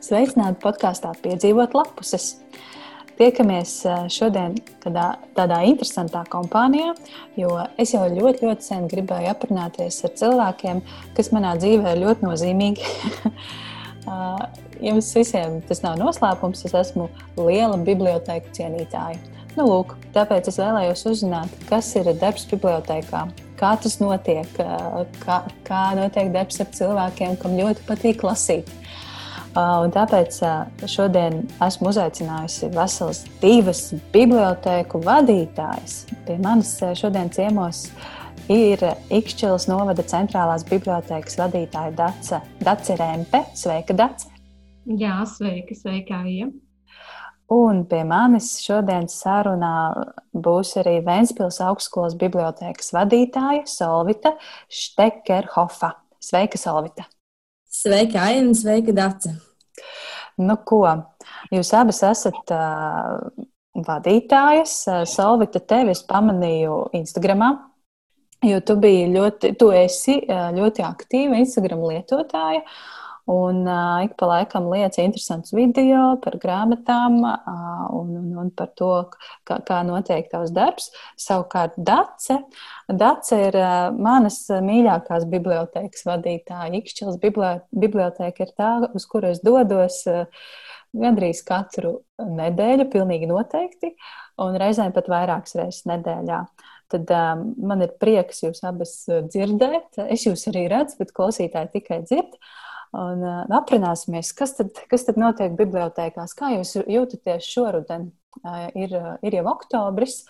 Sveicināti podkāstā Piedzīvot lapuses. Tiekamies šodien tādā, tādā interesantā kompānijā, jo es jau ļoti, ļoti sen gribēju aprunāties ar cilvēkiem, kas manā dzīvē ir ļoti nozīmīgi. Jums visiem tas nav noslēpums, es esmu liela biblioteka cienītāja. Nu, lūk, tāpēc es vēlējos uzzināt, kas ir darbs bibliotekā, kā tas notiek, kā, kā notiek darbs ar cilvēkiem, kam ļoti patīk lasīt. Un tāpēc šodien esmu uzaicinājusi veselas divas bibliotēku vadītājas. Pie manis šodien ciemos ir Ikšķilas novada centrālās bibliotēkas vadītāja Dace, Dace Rempe. Sveika, Dace! Jā, sveika, sveika, ja. Un pie manis šodien sarunā būs arī Vēnspils augstskolas bibliotēkas vadītāja Solvita Štekerhofa. Sveika, Solvita! Sveika, Aina, sveika, Dace. Nu, ko? Jūs abas esat uh, vadītājas. Salvita, tevi es pamanīju Instagramā, jo tu biji ļoti, tu esi ļoti aktīva Instagram lietotāja. Uh, Un uh, ik pa laikam liekas interesants video par grāmatām uh, un, un, un par to, kā, kā notiek tavs darbs. Savukārt Dace, Dace ir uh, manas mīļākās bibliotekas vadītāja. Ikšķils biblioteka ir tā, uz kuru es dodos uh, gandrīz katru nedēļu, pilnīgi noteikti, un reizēm pat vairākas reizes nedēļā tad um, man ir prieks jūs abas dzirdēt. Es jūs arī redzu, bet klausītāji tikai dzird. Un uh, aprunāsimies, kas tad, kas tad notiek bibliotekās, kā jūs jūtaties šoruden? Uh, ir, ir jau oktobris,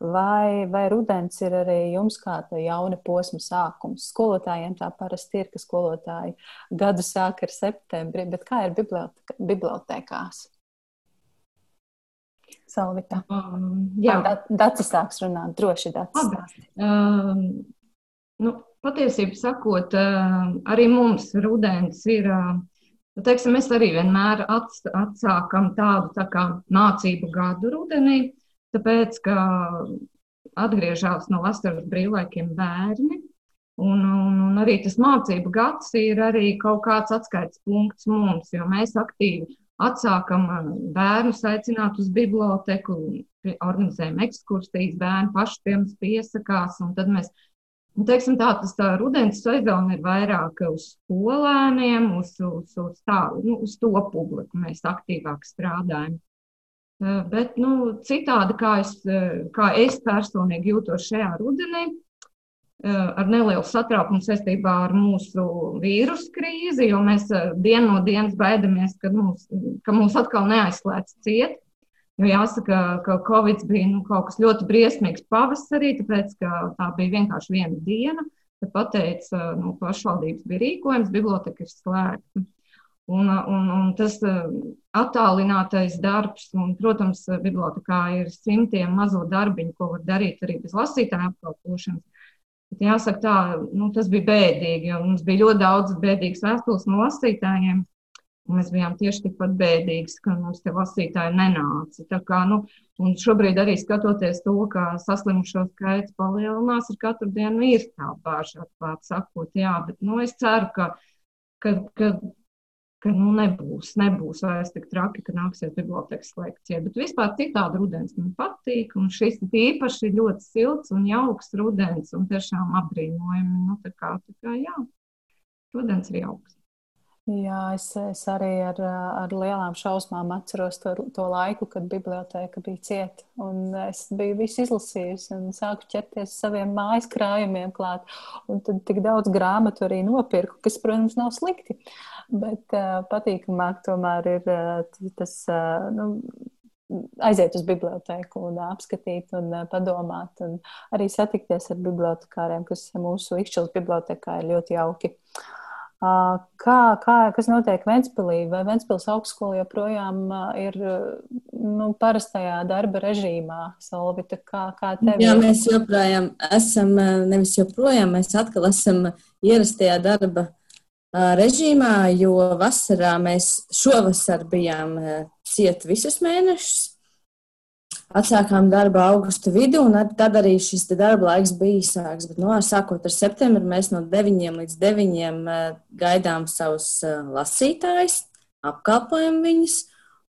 vai, vai rudens ir arī jums kā jauna posma sākums? Skolotājiem tā parasti ir, ka skolotāji gadu sāk ar septembri, bet kā ir biblioteka, bibliotekās? Salvita. Um, jā, Dacis sāks runāt, droši Dacis. Um, nu, patiesībā sakot, arī mums rudens ir. Nu, teiksim, mēs arī vienmēr atsākam tādu tā kā mācību gadu rudenī, tāpēc, ka atgriežas no vasaras brīvlaikiem bērni. Un, un, un arī tas mācību gads ir arī kaut kāds atskaites punkts mums, jo mēs aktīvi atsākam bērnus aicināt uz biblioteku, organizējam ekskursijas, bērni paši pie mums piesakās, un tad mēs Nu, teiksim, tā, tas tā rudens sezona ir vairāk uz skolēniem, uz, uz, uz, tā, nu, uz to publiku mēs aktīvāk strādājam. Bet nu, citādi, kā es, kā es personīgi jūtos šajā rudenī, ar nelielu satraukumu saistībā ar mūsu vīrusu krīzi, jo mēs dienu no dienas baidamies, ka mūs, ka mūs atkal neaizslēdz ciet. Jo jāsaka, ka Covid bija nu, kaut kas ļoti briesmīgs pavasarī, tāpēc tā bija vienkārši viena diena. Tad pateica, nu, pašvaldības bija rīkojums, biblioteka ir slēgta. Un, un, un tas attālinātais darbs, un, protams, bibliotekā ir simtiem mazo darbiņu, ko var darīt arī bez lasītāja apkalpošanas. Bet jāsaka, tā, nu, tas bija bēdīgi, jo mums bija ļoti daudz bēdīgas vēstules no lasītājiem. Mēs bijām tieši tikpat bēdīgi, ka mums te lasītāji nenāca. Tā kā, nu, un šobrīd arī skatoties to, ka saslimušo skaits palielinās, ar katru dienu ir tā bāža atklāt sakot, jā, bet, nu, es ceru, ka, ka, ka, ka nu, nebūs, nebūs vairs tik traki, ka nāksies bibliotekas slēgtie. Bet vispār citādi rudens man patīk, un šis īpaši ļoti silts un jauks rudens, un tiešām apbrīnojami, nu, tā kā, tā kā, jā, rudens ir jauks. Jā, es, es arī ar, ar lielām šausmām atceros to, to laiku, kad biblioteka bija cieta. Es biju visu izlasījusi un sāku ķerties saviem mājas krājumiem klāt. Un tad tik daudz grāmatu arī nopirku, kas, protams, nav slikti. Bet uh, patīkamāk tomēr ir uh, tas. Uh, nu, aiziet uz biblioteku un apskatīt un padomāt, un arī satikties ar bibliotekāriem, kas mūsu Ikšķilas bibliotekā ir ļoti jauki. Uh, Kā, kā, kas notiek Ventspilī? Vai Ventspils augstskola joprojām ir nu, parastajā darba režīmā? Solvita, kā, kā tev? Jā, mēs joprojām esam, nevis joprojām, mēs atkal esam ierastajā darba režīmā, jo vasarā mēs šovasar bijām ciet visus mēnešus atsākām darbu augusta vidū, un tad arī šis darba laiks bija īsāks. Bet, no, nu, sākot ar septembri, mēs no 9 līdz 9 eh, gaidām savus eh, lasītājus. apkalpojam viņus.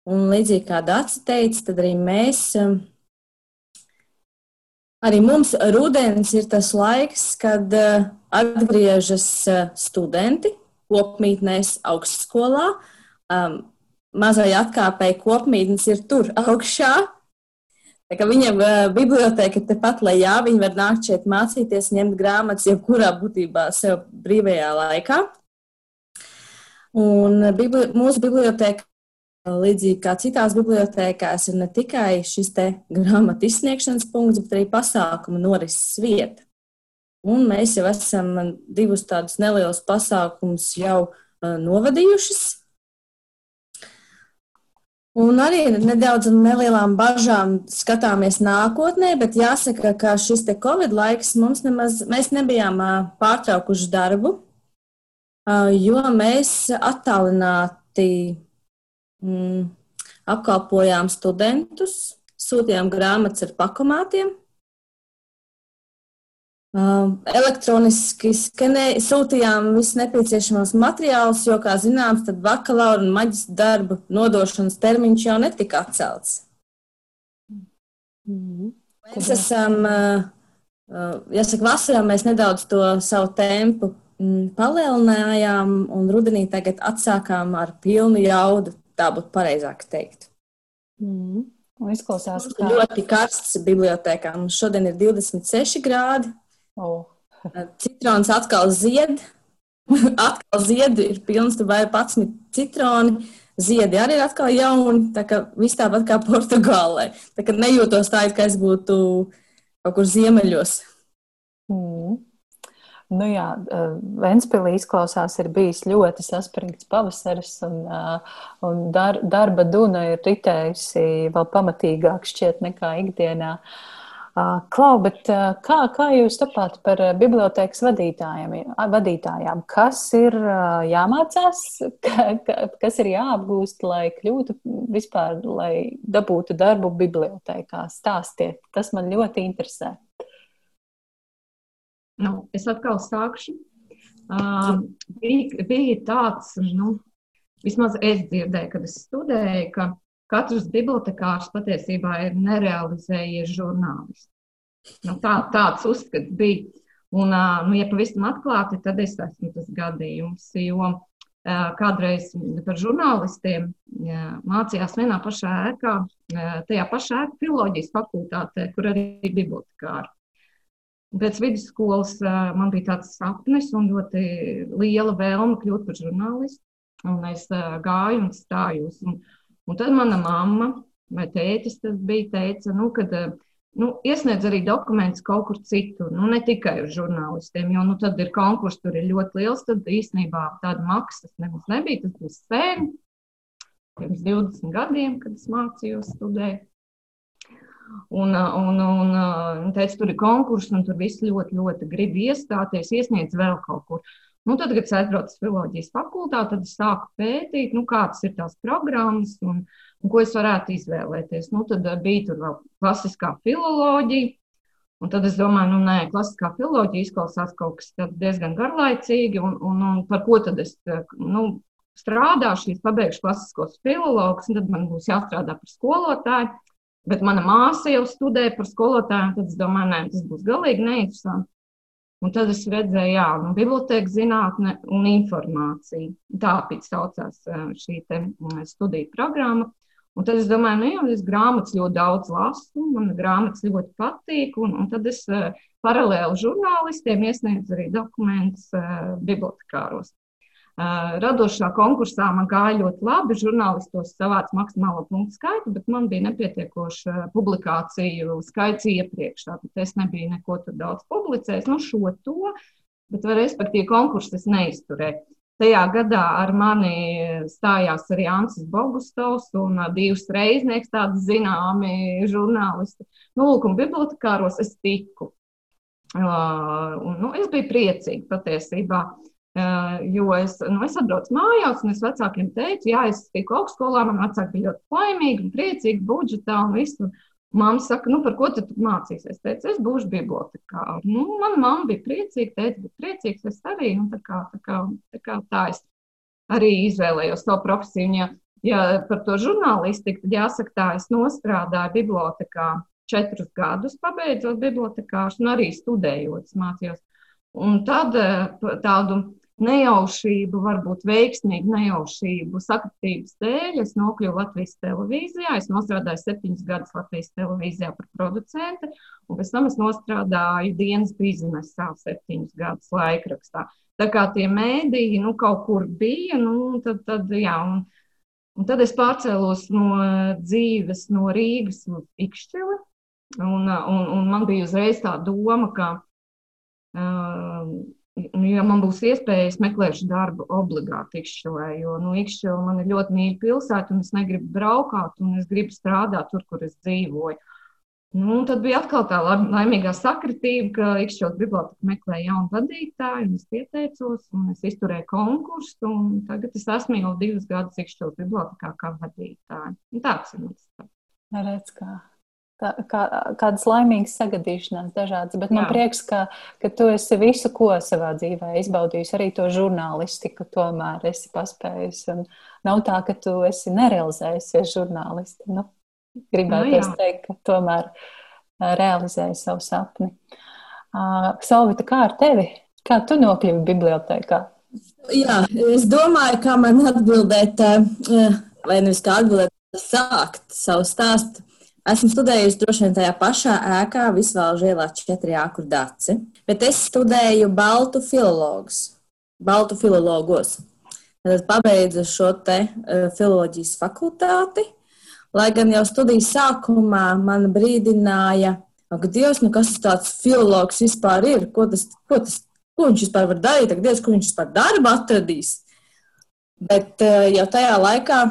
Un līdzīgi kā Dārts teica, tad arī mēs, arī mums rudens ir tas laiks, kad atgriežas studenti kopmītnēs augstskolā. Mazai atkāpēji kopmītnes ir tur augšā, viņam biblioteka ir tepat lejā, viņi var nākt šeit mācīties, ņemt grāmatas, jebkurā būtībā sev brīvajā laikā. Un bibli mūsu biblioteka, līdzīgi kā citās bibliotekās, ir ne tikai šis te grāmatu izsniegšanas punkts, bet arī pasākuma norises vieta. Un mēs jau esam divus tādus nelielus pasākumus jau novadījušas. Un arī nedaudz nelielām bažām skatāmies nākotnē, bet jāsaka, ka šis te Covid laiks mums nemaz, mēs nebijām pārtraukuši darbu, jo mēs attālināti mm, apkalpojām studentus, sūtījām grāmatas ar pakomātiem elektroniski skanē, sūtījām visus nepieciešamos materiālus, jo, kā zināms, tad bakalaura un maģistra darba nodošanas termiņš jau netika atcelts. Mm. Mēs esam, jāsaka, vasarā mēs nedaudz to savu tempu mm, palielinājām, un rudenī tagad atsākām ar pilnu jaudu. Tā būtu pareizāk teikt. Mm. Un izklausās, ka ļoti karsts bibliotekā. Mums šodien ir 26 grādi. Oh. Citrons atkal zied. atkal zied, ir pilns vai 11 citroni. Ziedi arī ir atkal jauni, tā kā viss tāpat kā Portugālē. Tā kā nejūtos tā, it kā es būtu kaut kur ziemeļos. Mm. Nu jā, Ventspīlī izklausās, ir bijis ļoti saspringts pavasaris, un, un dar, darba duna ir ritējusi vēl pamatīgāk šķiet nekā ikdienā. Uh, Klau, bet kā, kā jūs tapāt par bibliotekas vadītājām? Kas ir jāmācās, kas ir jāapgūst, lai kļūtu vispār, lai dabūtu darbu bibliotekā? Stāstiet, tas man ļoti interesē. Nu, es atkal sākšu. Uh, bija, bija tāds, nu, vismaz es dzirdēju, kad es studēju, ka katrs bibliotekārs patiesībā ir nerealizējies žurnālists. Nu, tā, tāds uzskats bija. Un, nu, ja pavisam atklāti, tad es esmu tas gadījums. Jo kādreiz par žurnālistiem mācījās vienā pašā ēkā, tajā pašā ēkā filozofijas fakultātē, kur arī bija bibliotekāri. Pēc vidusskolas man bija tāds sapnis un ļoti liela vēlme kļūt par žurnālistu. Un es gāju un stājos. Un, Un tad mana mamma vai tētis bija teica, nu, ka nu, iesniedz arī dokumentus kaut kur citur, nu, ne tikai uz žurnālistiem, jo nu, tad ir konkurss, tur ir ļoti liels. Tad īstenībā tāda maksas nemaz nebija. Tas bija sen, pirms 20 gadiem, kad es mācījos studēt. Un, un, un, un teica, tur ir konkurss, un tur viss ļoti, ļoti grib iestāties, iesniedz vēl kaut kur. Nu, tad, kad es aizbraucu uz filozofijas fakultāti, tad es sāku pētīt, nu, kādas ir tās programmas un, un ko es varētu izvēlēties. Nu, tad uh, bija tur vēl klasiskā filozofija. Un tad es domāju, nu, nē, klasiskā filozofija izklausās kaut kas diezgan garlaicīgi, un, un, un par ko tad es uh, nu, strādāšu, ja pabeigšu klasiskos filologus, tad man būs jāstrādā par skolotāju. Bet mana māsa jau studēja par skolotāju, tad es domāju, nē, tas būs galīgi neinteresanti. Un tad es redzēju, jā, nu, biblioteka zinātne un informācija. Tā saucās šī studiju programma. Un tad es domāju, nu, jā, es grāmatas ļoti daudz lasu, man grāmatas ļoti patīk. Un, un tad es paralēli žurnālistiem iesniedzu arī dokumentus bibliotekāros. Radošā konkursā man gāja ļoti labi. Žurnālistos savāca maksimālo punktu skaitu, bet man bija nepietiekoša publikāciju skaits iepriekš. Tātad es nebiju neko tur daudz publicējis. Nu, šo to, bet, respektīvi, konkursu es neizturēju. Tajā gadā ar mani stājās arī Ansis Bogustovs un divas reiznieks, tādi zināmi žurnālisti. Nu, lūk, un bibliotekāros es tiku. Uh, un, nu, es biju priecīga patiesībā. Uh, Jo es, nu, es atbraucu mājās, un es vecākiem teicu, jā, es tiku augstskolā, man vecāki bija ļoti laimīgi un priecīgi budžetā un visu. Māma saka, nu, par ko tu mācīsies? Es teicu, es būšu bibliotekā. Nu, mana mamma bija priecīga, teica, bet priecīgs es arī. Tā kā tā, kā, tā, kā tā es arī izvēlējos to profesiju. Ja, ja par to žurnālistiku, tad jāsaka, tā es nostrādāju bibliotekā četrus gadus, pabeidzot bibliotekārs un arī studējot, mācījos. Un tad eh, tādu nejaušību, varbūt veiksmīgu nejaušību sakritības dēļ es nokļuvu Latvijas televīzijā. Es nostrādāju septiņus gadus Latvijas televīzijā par producenti, un pēc tam es nostrādāju dienas biznesā septiņus gadus laikrakstā. Tā kā tie mēdīji nu, kaut kur bija, nu, tad, tad, jā, un, un tad es pārcēlos no dzīves no Rīgas uz Ikšķili. Un, un, un man bija uzreiz tā doma, ka uh, ja man būs iespēja, es meklēšu darbu obligāti Ikšķilē, jo nu, Ikšķila man ir ļoti mīļa pilsēta, un es negribu braukāt, un es gribu strādāt tur, kur es dzīvoju. Nu, tad bija atkal tā laimīgā sakritība, ka Ikšķils biblioteka meklēja jaunu vadītāju, un es pieteicos, un es izturēju konkursu, un tagad es esmu jau divus gadus Ikšķils bibliotekā kā vadītāja. Un tāds ir mans. Redz, kā kā, kā, kādas laimīgas sagadīšanās dažādas, bet Jā. man prieks, ka, ka tu esi visu, ko savā dzīvē izbaudījusi, arī to žurnālistiku tomēr esi paspējusi. Un nav tā, ka tu esi nerealizējusies žurnālisti. Nu, gribētu nu, teikt, ka tomēr realizēji savu sapni. Uh, Salvita, kā ar tevi? Kā tu nokļuvi bibliotekā? Jā, es domāju, kā man atbildēt, vai nevis kā atbildēt, sākt savu stāstu. Esmu studējusi droši vien tajā pašā ēkā, Visvalžu ielā 4, kur daci, bet es studēju baltu filologus, baltu filologos. Tad pabeidzu šo te uh, filoloģijas fakultāti, lai gan jau studijas sākumā man brīdināja, ak, Dievs, nu kas tas filologs vispār ir, ko tas, ko tas, ko viņš vispār var darīt, Dievs, ko viņš vispār darba atradīs. Bet uh, jau tajā laikā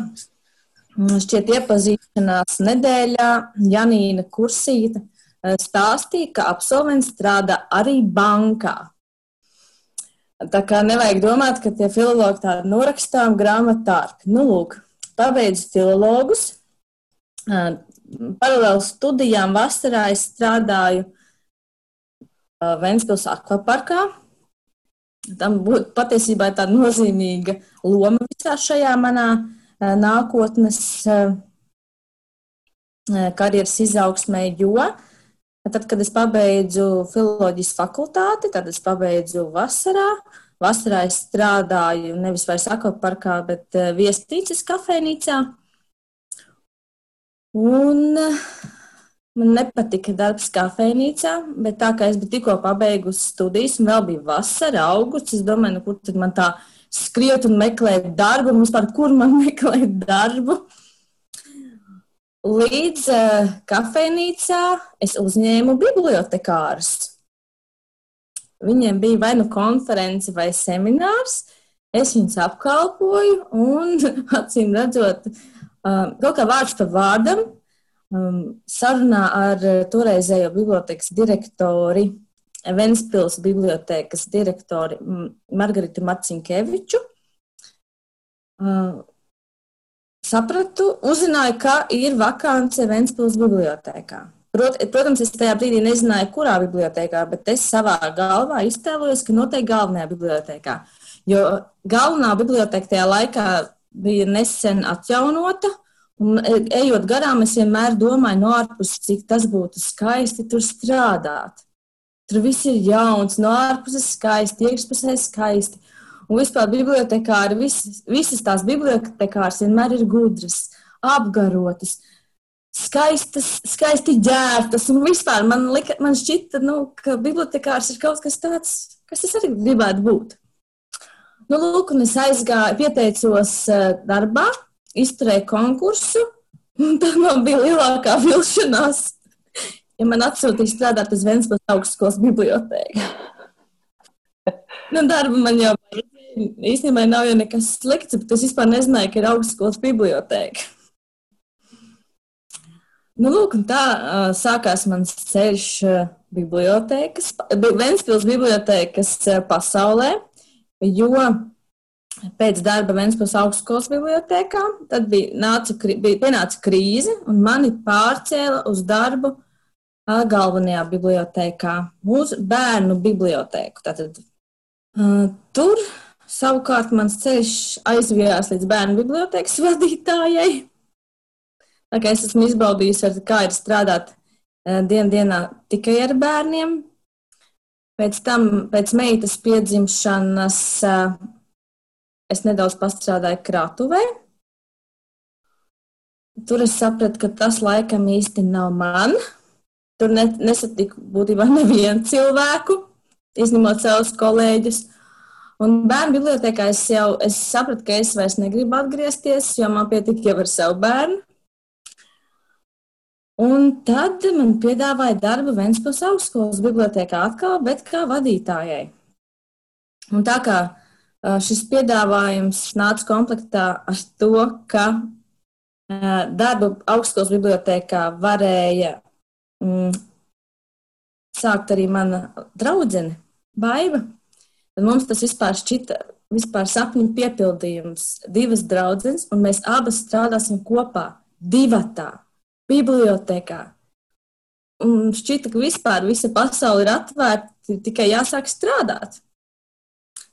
šķiet, iepazīšanās nedēļā Janīna Kursīta eh, stāstīja, ka absolvents strādā arī bankā. Tā kā nevajag domāt, ka tie filologi tādi norakstām grāmatārki. Nu, lūk, pabeidzu filologus. Eh, paralēli studijām vasarā es strādāju eh, Ventspils akvaparkā. Tam būtu patiesībā tāda nozīmīga loma visā šajā manā uh, nākotnes eh, eh, karjeras izaugsmē, jo tad, kad es pabeidzu filoloģijas fakultāti, tad es pabeidzu vasarā. Vasarā es strādāju nevis vairs akvaparkā, bet viesnīcas kafejnīcā. Un man nepatika darbs kafejnīcā, bet tā kā es biju tikko pabeigusi studijas un vēl bija vasara, augusts, es domāju, nu, kur tad man tā ir skriet un meklēt darbu, un vispār kur man meklēt darbu. Līdz uh, kafejnīcā es uzņēmu bibliotekārus. Viņiem bija vai nu konference, vai seminārs. Es viņus apkalpoju, un acīm redzot, uh, kaut kā vārds par vārdam, um, sarunā ar toreizējo bibliotekas direktori Ventspils bibliotekas direktori Margaritu Marcinkeviču. Sapratu, uzzināju, ka ir vakance Ventspils bibliotekā. Prot, protams, es tajā brīdī nezināju, kurā bibliotekā, bet es savā galvā iztēlojos, ka noteikti galvenajā bibliotekā. Jo galvenā biblioteka tajā laikā bija nesen atjaunota, un e, ejot garām, es vienmēr domāju no ārpuses, cik tas būtu skaisti tur strādāt. Tur viss ir jauns, no ārpuses skaisti, iekšpusē skaisti. Un vispār bibliotekāri, visas, visas tās bibliotekāras vienmēr ir gudras, apgarotas, skaistas, skaisti ģērbtas. Un vispār man, lika, man šķita, nu, ka bibliotekārs ir kaut kas tāds, kas es arī gribētu būt. Nu, lūk, un es aizgāju, pieteicos eh, darbā, izturēju konkursu, un tā man bija lielākā vilšanās ja man atsūtīja strādāt uz Vēncpils augstskolas bibliotēku. nu, darba man jau īstenībā nav jau nekas slikts, bet es vispār nezināju, ka ir augstskolas bibliotēka. Nu, lūk, tā uh, sākās mans ceļš uh, bibliotēkas, Vēncpils bibliotēkas uh, pasaulē, jo pēc darba Vēncpils augstskolas bibliotēkā tad bija, nāca, bija pienāca krīze un mani pārcēla uz darbu galvenajā bibliotekā, uz bērnu bibliotēku. Tātad, uh, tur Savukārt mans ceļš aizvijās līdz bērnu bibliotekas vadītājai. Tā kā es esmu izbaudījusi, kā ir strādāt eh, dienu dienā tikai ar bērniem. Pēc tam, pēc meitas piedzimšanas, eh, es nedaudz pastrādāju krātuvē. Tur es sapratu, ka tas laikam īsti nav man. Tur nesatiku būtībā nevienu cilvēku, izņemot savus kolēģus. Un bērnu bibliotekā es jau es sapratu, ka es vairs negribu atgriezties, jo man pietika jau ar savu bērnu. Un tad man piedāvāja darbu Vēncpils augstskolas bibliotekā atkal, bet kā vadītājai. Un tā kā šis piedāvājums nāca komplektā ar to, ka darbu augstskolas bibliotekā varēja mm, sākt arī mana draudzene, Baiva. Tad mums tas vispār šķita vispār sapņu piepildījums. Divas draudzenes, un mēs abas strādāsim kopā, divatā bibliotekā. Un šķita, ka vispār visa pasaule ir atvērta, ir tikai jāsāk strādāt.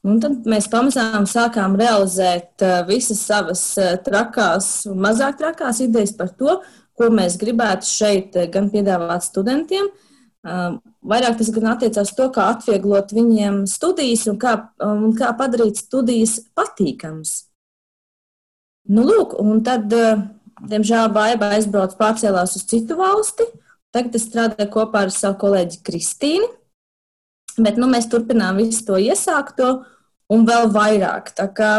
Un tad mēs pamazām sākām realizēt uh, visas savas uh, trakās un mazāk trakās idejas par to, ko mēs gribētu šeit uh, gan piedāvāt studentiem. Vairāk tas gan attiecās to, kā atvieglot viņiem studijas un kā, un kā padarīt studijas patīkamas. Nu, lūk, un tad Diemžēl Baiba aizbrauca pārcēlās uz citu valsti. Tagad es strādāju kopā ar savu kolēģi Kristīnu. Bet nu, mēs turpinām visu to iesākto un vēl vairāk. Tā kā,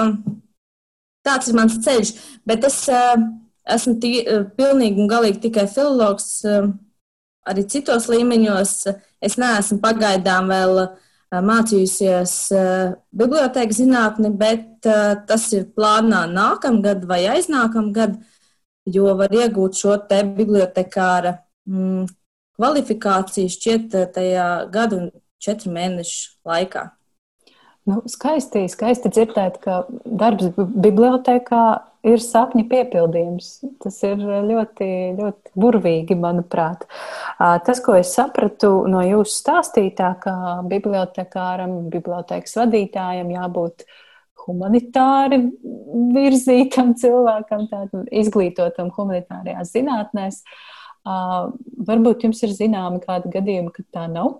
tāds ir mans ceļš. Bet es uh, esmu tī, uh, pilnīgi un galīgi tikai filologs. Uh, arī citos līmeņos es neesmu pagaidām vēl uh, mācījusies bibliotēkas zinātni, bet tas ir plānā nākamgad vai aiznākamgad. Jo var iegūt šo te bibliotekāra mm, kvalifikāciju šķiet eh, tajā gadu un četru mēnešu laikā. Nu, skaisti, skaisti dzirdēt, ka darbs bibliotekā ir sapņu piepildījums. Tas ir ļoti, ļoti burvīgi, manuprāt. Tas, ko es sapratu no jūsu stāstītā, ka bibliotekāram, bibliotekas vadītājam jābūt humanitāri virzītam cilvēkam, tādam izglītotam humanitārajās zinātnēs. Varbūt jums ir zināmi kādi gadījumi, kad tā nav?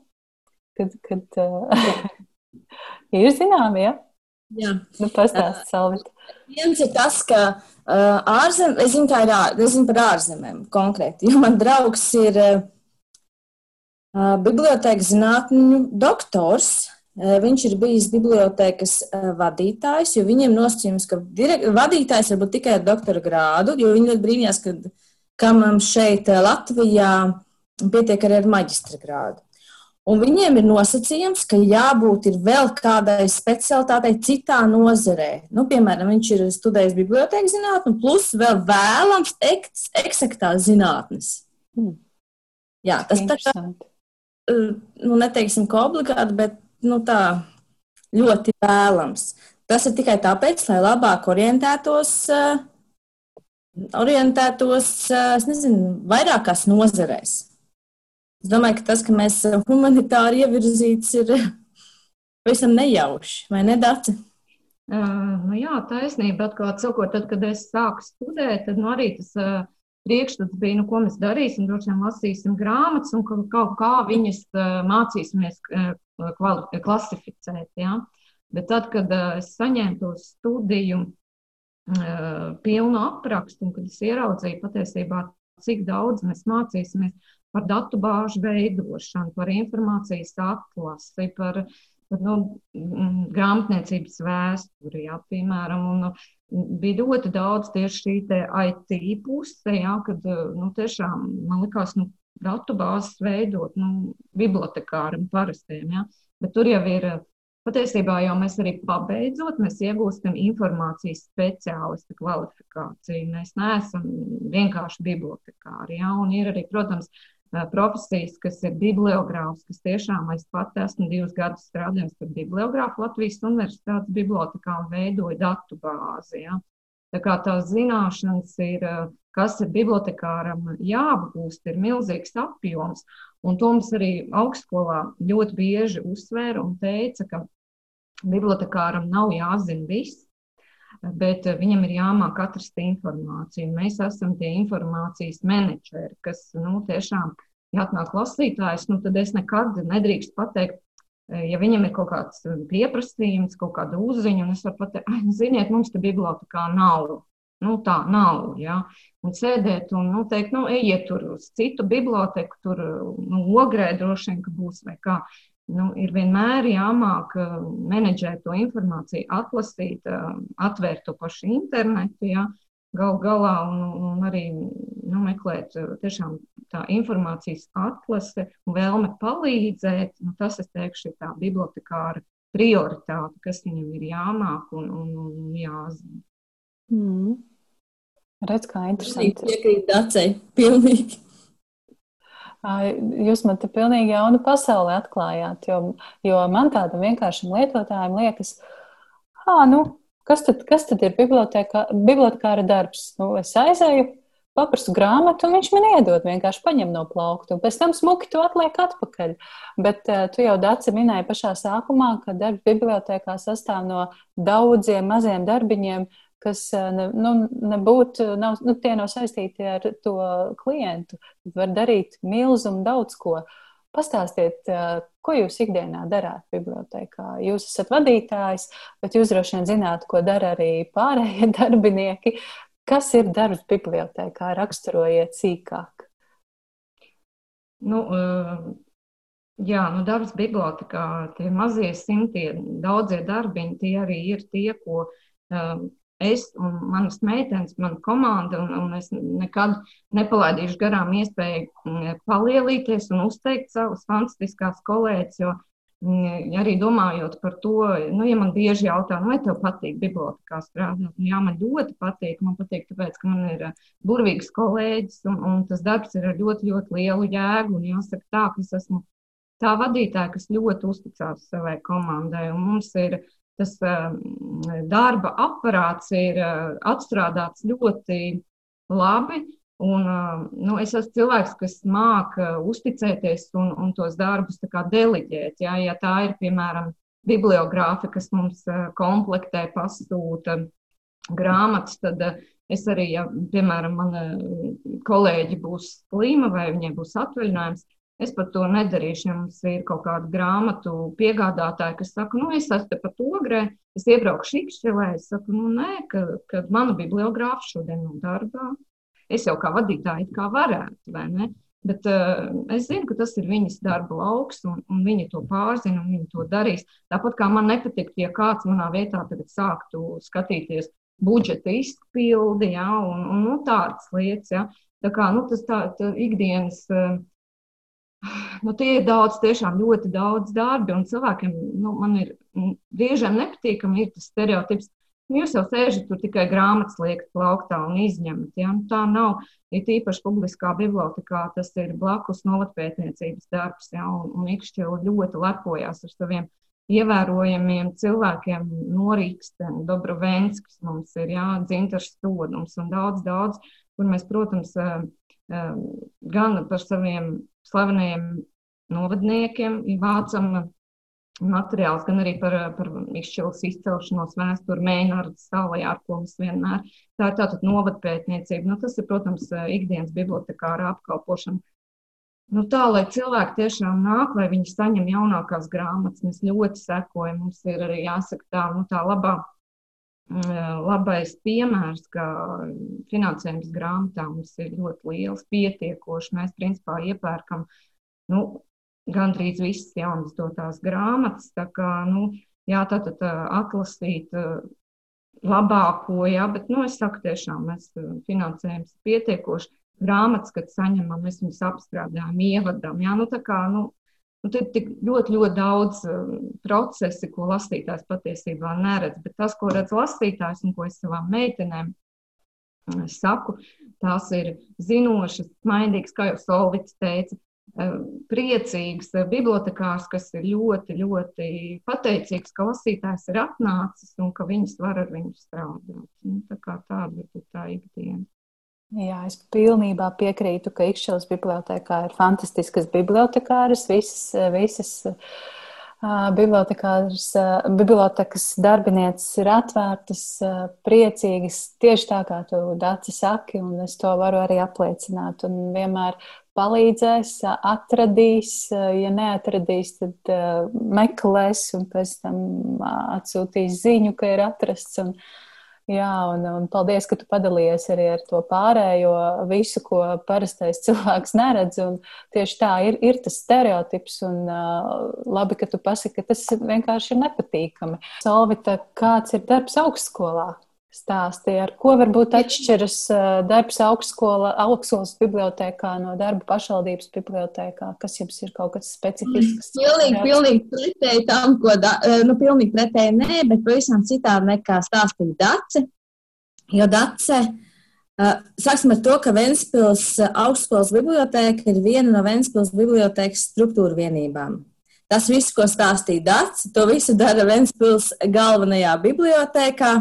Kad, kad ir zināmi, ja? Jā. Nu, pastāst, Salvit. Viens ir tas, ka uh, ārzem, es zinu, ir, es zinu par ārzemēm konkrēti, jo man draugs ir uh, bibliotēkas zinātņu doktors, Viņš ir bijis bibliotekas vadītājs, jo viņiem nosacījums, ka vadītājs var būt tikai ar doktora grādu, jo viņi ļoti brīnījās, ka kamam šeit Latvijā pietiek arī ar maģistra grādu. Un viņiem ir nosacījums, ka jābūt vēl kādai specialitātei citā nozarē. Nu, piemēram, viņš ir studējis bibliotēkas zinātnē, plus vēl vēlams eksaktās zinātnes. Hmm. Jā, tas tā kā, nu, neteiksim, ka obligāti, bet nu, tā, ļoti vēlams. Tas ir tikai tāpēc, lai labāk orientētos, uh, orientētos uh, nezinu, vairākās nozarēs. Es domāju, ka tas, ka mēs humanitāri ievirzīts, ir pavisam nejauši, vai ne, Dārci? Uh, nu jā, taisnība. Atklāt sakot, tad, kad es sāku studēt, tad nu, arī tas uh, priekšstats bija, nu, ko mēs darīsim, droši vien lasīsim grāmatas un kaut kā viņas mācīsimies klasificēt. Ja? Bet tad, kad es saņēmu to studiju pilnu aprakstu un kad es ieraudzīju patiesībā, cik daudz mēs mācīsimies par datu bāžu veidošanu, par informācijas atlasi, par nu, grāmatniecības vēsturi, jā, piemēram, un bija ļoti daudz tieši šī IT puse, jā, kad nu, tiešām man likās, nu, datu bāzes veidot nu, bibliotekāriem parastiem, jā, bet tur jau ir. Patiesībā jau mēs arī pabeidzot, mēs iegūstam informācijas speciālista kvalifikāciju. Mēs neesam vienkārši bibliotekāri. Ja? Un ir arī, protams, profesijas, kas ir bibliogrāfs, kas tiešām es pat esmu divus gadus strādājis par bibliogrāfu Latvijas Universitātes bibliotekā un veidoju datu bāzi. Ja. Tā kā tās zināšanas ir, kas ir bibliotekāram jāapgūst, ir milzīgs apjoms. Un to mums arī augstskolā ļoti bieži uzsvēra un teica, ka bibliotekāram nav jāzina viss, bet viņam ir jāmāk atrast informāciju. Mēs esam tie informācijas menedžeri, kas nu, tiešām, ja atnāk lasītājs, nu, tad es nekad nedrīkst pateikt, ja viņam ir kaut kāds pieprasījums, kaut kāda uzziņa, un es varu pateikt, ah, ziniet, mums te bibliotekā nav. Nu, tā nav. Ja? Un sēdēt un nu, teikt, nu, ejiet tur uz citu biblioteku, tur nu, ogrē droši vien, ka būs vai kā. Nu, ir vienmēr jāmāk uh, menedžēt to informāciju, atlasīt, uh, atvērt to pašu internetu, ja, gal galā un, un arī nu, meklēt uh, tiešām tā informācijas atlase un vēlme palīdzēt. Nu, tas, es teikšu, ir tā bibliotekāra prioritāte, kas viņam ir jāmāk un, un, un jāzina. Mm. Redz, kā interesanti. Piekrīt Dacei, pilnīgi. Jūs man te pilnīgi jaunu pasauli atklājāt, jo, jo man tādam vienkāršam lietotājam liekas, ah, nu, kas tad, kas tad ir bibliotekā, bibliotekāra darbs? Nu, es aizēju, paprastu grāmatu, un viņš man iedod, vienkārši paņem no plaukta, un pēc tam smuki to atliek atpakaļ. Bet uh, tu jau Dāci minēji pašā sākumā, ka darbs bibliotekā sastāv no daudziem maziem darbiņiem, kas ne, nu, nebūtu, nav, nu, tie nav saistīti ar to klientu. Var darīt milzumu daudz ko. Pastāstiet, ko jūs ikdienā darāt bibliotekā? Jūs esat vadītājs, bet jūs droši vien zināt, ko dara arī pārējie darbinieki. Kas ir darbs bibliotekā? Raksturojiet sīkāk. Nu, jā, nu darbs bibliotekā, tie mazie simtie, daudzie darbiņi, tie arī ir tie, ko es un manas meitenes, mana komanda, un, un es nekad nepalaidīšu garām iespēju mm, palielīties un uzteikt savus fantastiskās kolēģis, jo mm, arī domājot par to, nu, ja man bieži jautā, nu, vai tev patīk bibliotekā strādāt, nu, jā, man ļoti patīk, man patīk, tāpēc, ka man ir uh, burvīgs kolēģis, un, un tas darbs ir ar ļoti, ļoti lielu jēgu, un jāsaka tā, ka es esmu tā vadītāja, kas ļoti uzticās savai komandai, un mums ir tas um, darba aparāts ir uh, atstrādāts ļoti labi. Un, um, nu, es esmu cilvēks, kas māca uzticēties un, un tos darbus deliģēt. Ja, ja tā ir, piemēram, bibliogrāfa, kas mums komplektē, pasūta grāmatas, tad es arī, ja, piemēram, mana kolēģi būs slima vai viņai būs atvaļinājums, Es par to nedarīšu. Ja mums ir kaut kāda grāmatu piegādātāja, kas saka, nu, es esmu pat ogrē, es iebraukšu ikšķelē. Es saku, nu, nē, ka, ka mana bibliogrāfa šodien nav darbā. Es jau kā vadītāja kā varētu, vai ne? Bet uh, es zinu, ka tas ir viņas darba lauks, un, un viņi to pārzina, un viņi to darīs. Tāpat kā man nepatīk, ja kāds manā vietā tagad sāktu skatīties budžeta izpildi, ja, un, un nu, tādas lietas. Ja. Tā kā nu, tas tā, tā ikdienas. Uh, nu, tie ir daudz, tiešām ļoti daudz darbi, un cilvēkiem nu, man ir biežiem nepatīkami ir tas stereotips. Nu, jūs jau sēžat tur tikai grāmatas liekat plauktā un izņemat. Ja? Nu, tā nav. Ir īpaši publiskā bibliotekā tas ir blakus novatpētniecības darbs, ja? un, un Ikšķila ļoti lepojās ar saviem ievērojamiem cilvēkiem no Rīgstena, Dobrovenskis mums ir, jā, Dzintars Stodums un daudz, daudz, kur mēs, protams, gan par saviem slavenajiem novadniekiem, vācam materiāls, gan arī par, par izšķilas izcelšanos vēsturi, mēnārdas salajā, ar ko mums vienmēr. Tā ir tātad novadpētniecība. Nu, tas ir, protams, ikdienas bibliotekāra apkalpošana. Nu, tā, lai cilvēki tiešām nāk, lai viņi saņem jaunākās grāmatas, mēs ļoti sekojam. Mums ir arī jāsaka tā, nu, tā labā labais piemērs, ka finansējums grāmatā mums ir ļoti liels, pietiekošs. Mēs principā iepērkam nu, gandrīz visas jaunas dotās grāmatas. Tā kā, nu, jā, tātad atlasīt labāko, jā, bet, nu, es saku tiešām, mēs finansējums pietiekoši. Grāmatas, kad saņemam, mēs viņus apstrādājam, ievadam. Jā, nu, tā kā, nu, Nu, tur ir ļoti, ļoti daudz uh, procesu, ko lasītājs patiesībā neredz. Bet tas, ko redz lasītājs un ko es savām meitenēm uh, saku, tās ir zinošas, maindīgas, kā jau Solvits teica, uh, priecīgs bibliotekārs, kas ir ļoti, ļoti pateicīgs, ka lasītājs ir atnācis un ka viņas var ar viņu strādāt. Nu, tā kā tāda ir tā ikdiena. Jā, es pilnībā piekrītu, ka Ikšķils bibliotekā ir fantastiskas bibliotekāras, visas, visas bibliotekas darbinieces ir atvērtas, priecīgas, tieši tā kā tu Dāci saki, un es to varu arī apliecināt. Un vienmēr palīdzēs, atradīs, ja neatradīs, tad meklēs un pēc tam atsūtīs ziņu, ka ir atrasts. Un, Jā, un, un paldies, ka tu padalījies arī ar to pārējo visu, ko parastais cilvēks neredz. Tieši tā ir, ir tas stereotips, un uh, labi, ka tu pasaki, ka tas vienkārši ir nepatīkami. Solvita, kāds ir darbs augstskolā? Stāsti, ar ko varbūt atšķiras darbs augstskola, augstskolas bibliotekā no darba pašvaldības bibliotekā? Kas jums ir kaut kas specifisks? Pilnīgi, pilnīgi pretēji tam, ko, da, nu, pilnīgi pretēji nē, bet pavisam citādi nekā stāstīja Dace. Jo Dace, sāksim ar to, ka Ventspils augstskolas biblioteka ir viena no Ventspils bibliotekas struktūra vienībām. Tas viss, ko stāstīja Dace, to visu dara Ventspils galvenajā bibliotekā.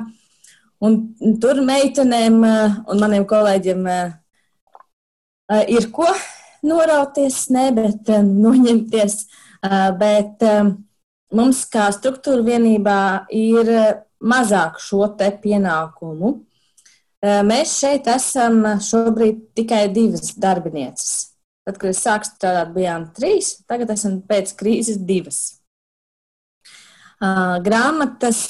Un tur meitenēm eh, un maniem kolēģiem eh, eh, ir ko norauties, ne, bet noņemties. Bet mums kā struktūra vienībā ir mazāk šo te pienākumu. Mēs šeit esam šobrīd tikai divas darbinieces. Tad, kad es sāku strādāt, bijām trīs, tagad esam pēc krīzes divas. Grāmatas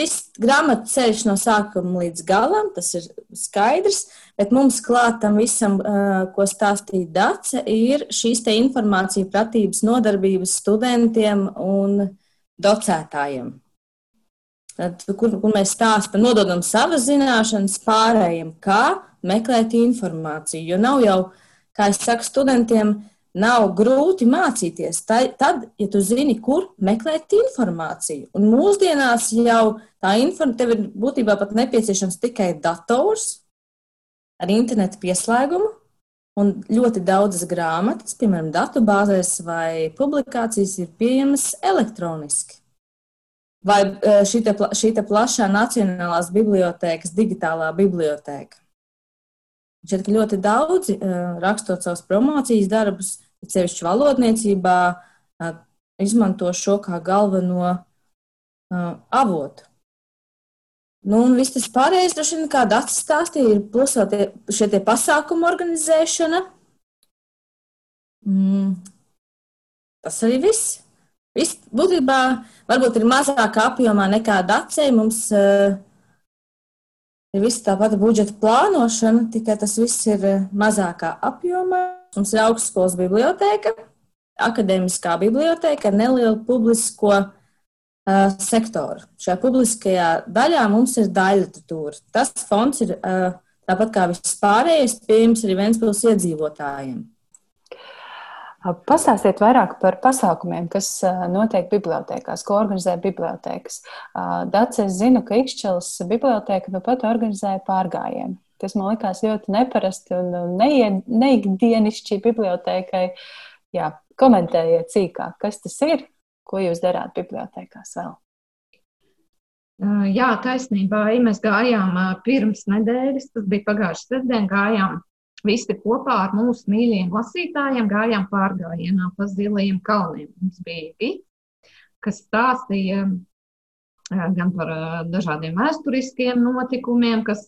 Viss grāmatas ceļš no sākuma līdz galam, tas ir skaidrs, bet mums klātam visam, ko stāstīja Dace, ir šīs te informācija pratības nodarbības studentiem un docētājiem. Tad, kur, kur mēs stāstam, nododam savas zināšanas pārējiem, kā meklēt informāciju, jo nav jau, kā es saku studentiem, Nav grūti mācīties. Tad, ja tu zini, kur meklēt informāciju, un mūsdienās jau tā informācija, tev ir būtībā pat nepieciešams tikai dators ar internetu pieslēgumu, un ļoti daudzas grāmatas, piemēram, datubāzēs vai publikācijas, ir pieejamas elektroniski. Vai eh, šī, te, plašā Nacionālās bibliotēkas digitālā bibliotēka. Ka ļoti daudzi rakstot savus promocijas darbus, sevišķi valodniecībā, izmanto šo kā galveno avotu. Nu, un viss tas pārējais, droši vien, kā Dārts stāstīja, ir plusot šie tie pasākumu organizēšana. Mm. Tas arī viss. Viss būtībā varbūt ir mazākā apjomā nekā Dārcei. Mums uh, ir viss tāpat budžeta plānošana, tikai tas viss ir eh, mazākā apjomā. Mums ir augstskolas biblioteka, akadēmiskā biblioteka ar nelielu publisko uh, sektoru. Šajā publiskajā daļā mums ir daļliteratūra. Tas fonds ir uh, tāpat kā viss pārējais, pieejams arī Ventspils iedzīvotājiem. Pastāstiet vairāk par pasākumiem, kas notiek bibliotekās, ko organizē bibliotekas. Dats, es zinu, ka Ikšķelas biblioteka nu pat organizēja pārgājienu. Tas man likās ļoti neparasti un neikdienišķi bibliotekai. Jā, komentējiet cīkāk, kas tas ir, ko jūs darāt bibliotekās vēl. Jā, taisnībā, ja mēs gājām pirms nedēļas, tas bija pagājušas sestdien, gājām visi kopā ar mūsu mīļajiem lasītājiem gājām pārgājienā pa zilajiem kalniem. Mums bija gidi, kas stāstīja gan par dažādiem vēsturiskiem notikumiem, kas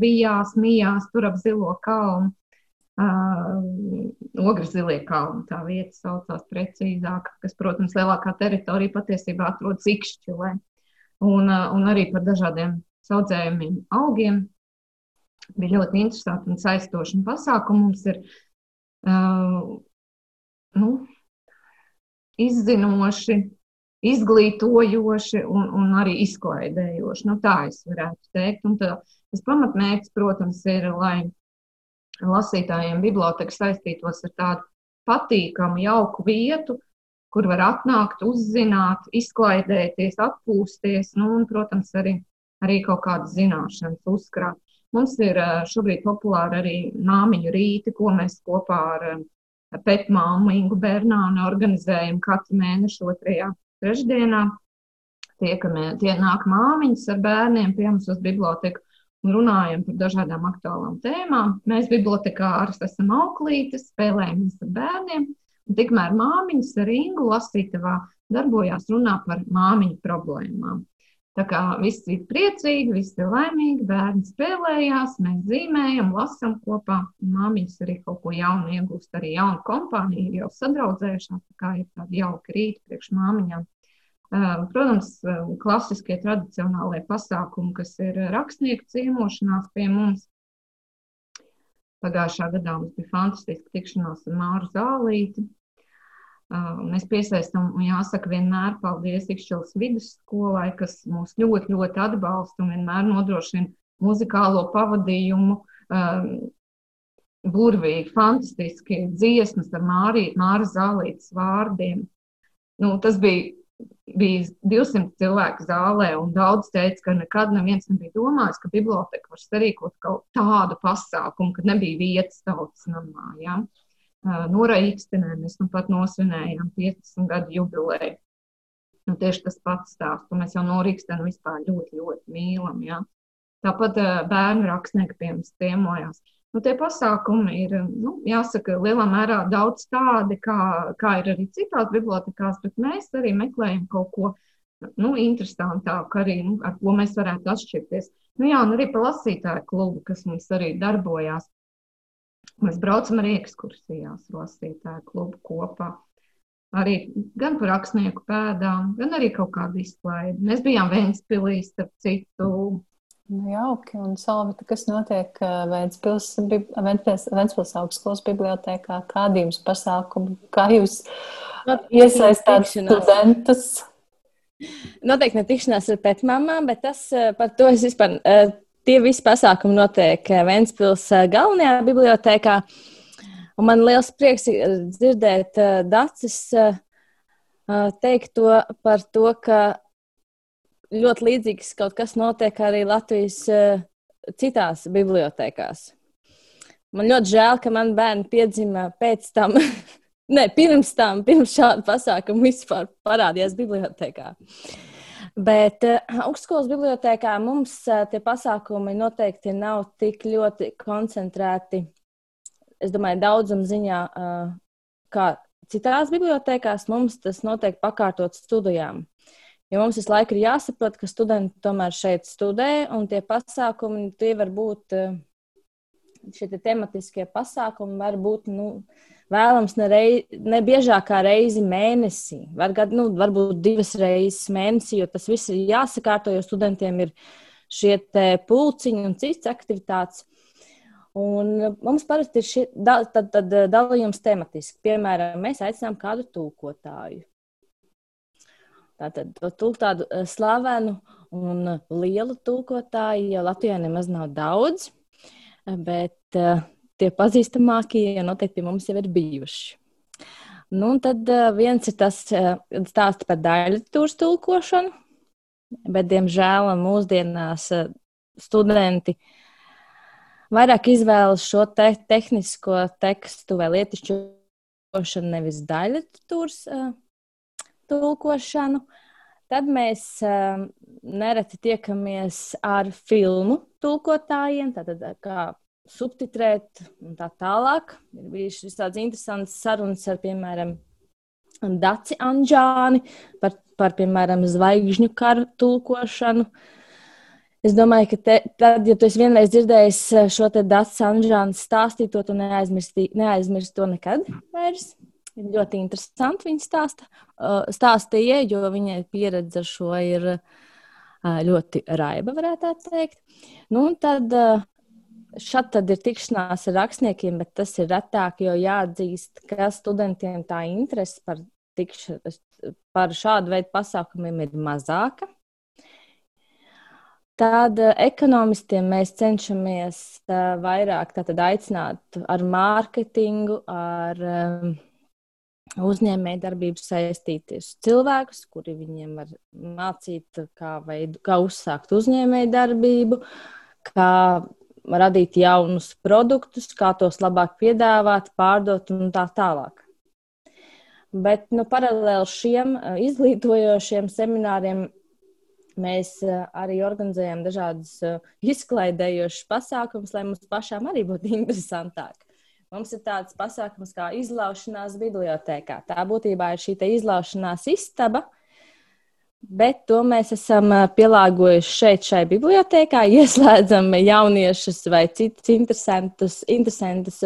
vijās, mijās tur ap zilo kalnu. Uh, Ogres zilie kalni, tā vieta saucās precīzāk, kas, protams, lielākā teritorija patiesībā atrodas Ikšķilē. Un, un arī par dažādiem saudzējumiem augiem, bija ļoti interesanti un saistoši. Un pasākumi mums ir uh, nu, izzinoši, izglītojoši un, un arī izklaidējoši. Nu, tā es varētu teikt. Un tā, tas pamatmērķis, protams, ir, lai lasītājiem biblioteka saistītos ar tādu patīkamu, jauku vietu, kur var atnākt, uzzināt, izklaidēties, atpūsties, nu, un, protams, arī, arī kaut kādas zināšanas uzkrāt. Mums ir šobrīd populāri arī māmiņu rīti, ko mēs kopā ar pētmāmu Ingu Bernānu organizējam katru mēnešu otrajā trešdienā. Tiekamie, tie nāk māmiņas ar bērniem pie mums uz biblioteku un runājam par dažādām aktuālām tēmām. Mēs bibliotekāras esam auklītes, spēlējamies ar bērniem Tikmēr māmiņas ar Ingu lasītavā darbojās runā par māmiņu problēmām. Tā kā viss ir priecīgi, viss ir laimīgi, bērni spēlējās, mēs zīmējam, lasām kopā. Māmiņas arī kaut ko jaunu iegūst, arī jaunu kompāniju, ir jau sadraudzējušās, tā kā ir tādi jauki rīti priekš māmiņām. Protams, klasiskie tradicionālie pasākumi, kas ir rakstnieku ciemošanās pie mums, Pagājušā gadā mums bija fantastiska tikšanās ar Māru Zālīti. Mēs piesaistām, un jāsaka, vienmēr paldies Ikšķils vidusskolai, kas mūs ļoti, ļoti atbalsta un vienmēr nodrošina muzikālo pavadījumu. Burvīgi, fantastiski dziesmas ar Māra Zālītes vārdiem. Nu, tas bija bija 200 cilvēku zālē, un daudz teica, ka nekad neviens nebija domājis, ka biblioteka var sarīkot kaut tādu pasākumu, kad nebija vietas tautas namā. Ja? Nora Ikstenē mēs nu pat nosvinējām 15 gadu jubileju. Nu, tieši tas pats stāsts, mēs jau no Rīgstenu vispār ļoti, ļoti mīlam. Ja? Tāpat bērnu rakstnieki pie mums ciemojās. Nu, tie pasākumi ir, nu, jāsaka, lielā mērā daudz tādi, kā, kā ir arī citās bibliotekās, bet mēs arī meklējam kaut ko nu, interesantāku, arī, nu, ar ko mēs varētu atšķirties. Nu, jā, un arī par lasītāju klubu, kas mums arī darbojās. Mēs braucam arī ekskursijās, lasītāju klubu kopā. Arī gan par rakstnieku pēdām, gan arī kaut kādu izklaidi. Mēs bijām Vēnspilī, starp citu, Nu, jauki, un Salvita, kas notiek Vēncpils, Vēncpils augstskolas bibliotēkā, kādi jums pasākumi, kā jūs iesaistāt studentus? Noteikti ne tikšanās ar pētmāmām, bet tas par to es vispār, tie visi pasākumi notiek Vēncpils galvenajā bibliotēkā. Un man liels prieks dzirdēt Dacis teikt to par to, ka ļoti līdzīgs kaut kas notiek arī Latvijas uh, citās bibliotekās. Man ļoti žēl, ka man bērni piedzima pēc tam, ne pirms tam, pirms šāda pasākuma vispār parādījās bibliotekā. Bet uh, augstskolas bibliotekā mums uh, tie pasākumi noteikti nav tik ļoti koncentrēti. Es domāju, daudzuma ziņā, uh, kā citās bibliotekās, mums tas notiek pakārtot studijām. Jo mums visu laiku ir jāsaprot, ka studenti tomēr šeit studē, un tie pasākumi, tie var būt, eh, šie te tematiskie pasākumi var būt, nu, vēlams ne, rei, ne biežākā reizi mēnesī, var, nu, varbūt divas reizes mēnesī, jo tas viss ir jāsakārto, jo studentiem ir šie pulciņi un citas aktivitātes. Un mums parasti ir šie, da, tad, tad dalījums tematiski. Piemēram, mēs aicinām kādu tūkotāju. Tātad to tādu eh, slavenu un lielu tulkotāju jau Latvijā nemaz nav daudz, bet uh, tie pazīstamākie noteikti pie mums jau ir bijuši. Nu, tad uh, viens ir tas uh, stāsts par daļliteratūras tulkošanu, bet, diemžēl, mūsdienās studenti vairāk izvēlas šo te tehnisko tekstu vai lietišķošanu, nevis daļliteratūras tulkošanu. Tad mēs nereti tiekamies ar filmu tulkotājiem, tātad kā subtitrēt un tā tālāk. Ir bijušas tādas interesantas sarunas ar, piemēram, Daci Anģāni par, par piemēram, zvaigžņu karu tulkošanu. Es domāju, ka te, tad, ja tu esi vienreiz dzirdējis šo te Dācis Anģānu stāstīto, tu neaizmirsti to nekad vairs. Ir ļoti interesanti viņa stāsta, stāstīja, jo viņai pieredze ar šo ir ļoti raiba, varētu teikt. Nu, tad šeit tad ir tikšanās ar rakstniekiem, bet tas ir retāk, jo jāatzīst, ka studentiem tā interese par, tikša, par šādu veidu pasākumiem ir mazāka. Tad ekonomistiem mēs cenšamies vairāk aicināt ar mārketingu, ar uzņēmēju darbību saistīties cilvēkus, kuri viņiem var mācīt, kā, veidu, kā uzsākt uzņēmēju darbību, kā radīt jaunus produktus, kā tos labāk piedāvāt, pārdot un tā tālāk. Bet nu, paralēli šiem eh, izglītojošiem semināriem mēs eh, arī organizējam dažādus eh, izklaidējošus pasākumus, lai mums pašām arī būtu interesantāk. Mums ir tāds pasākums kā izlaušanās bibliotekā. Tā būtībā ir šī izlaušanās istaba, bet to mēs esam pielāgojuši šeit, šai bibliotekā. Ieslēdzam jauniešus vai citus interesantus, interesantus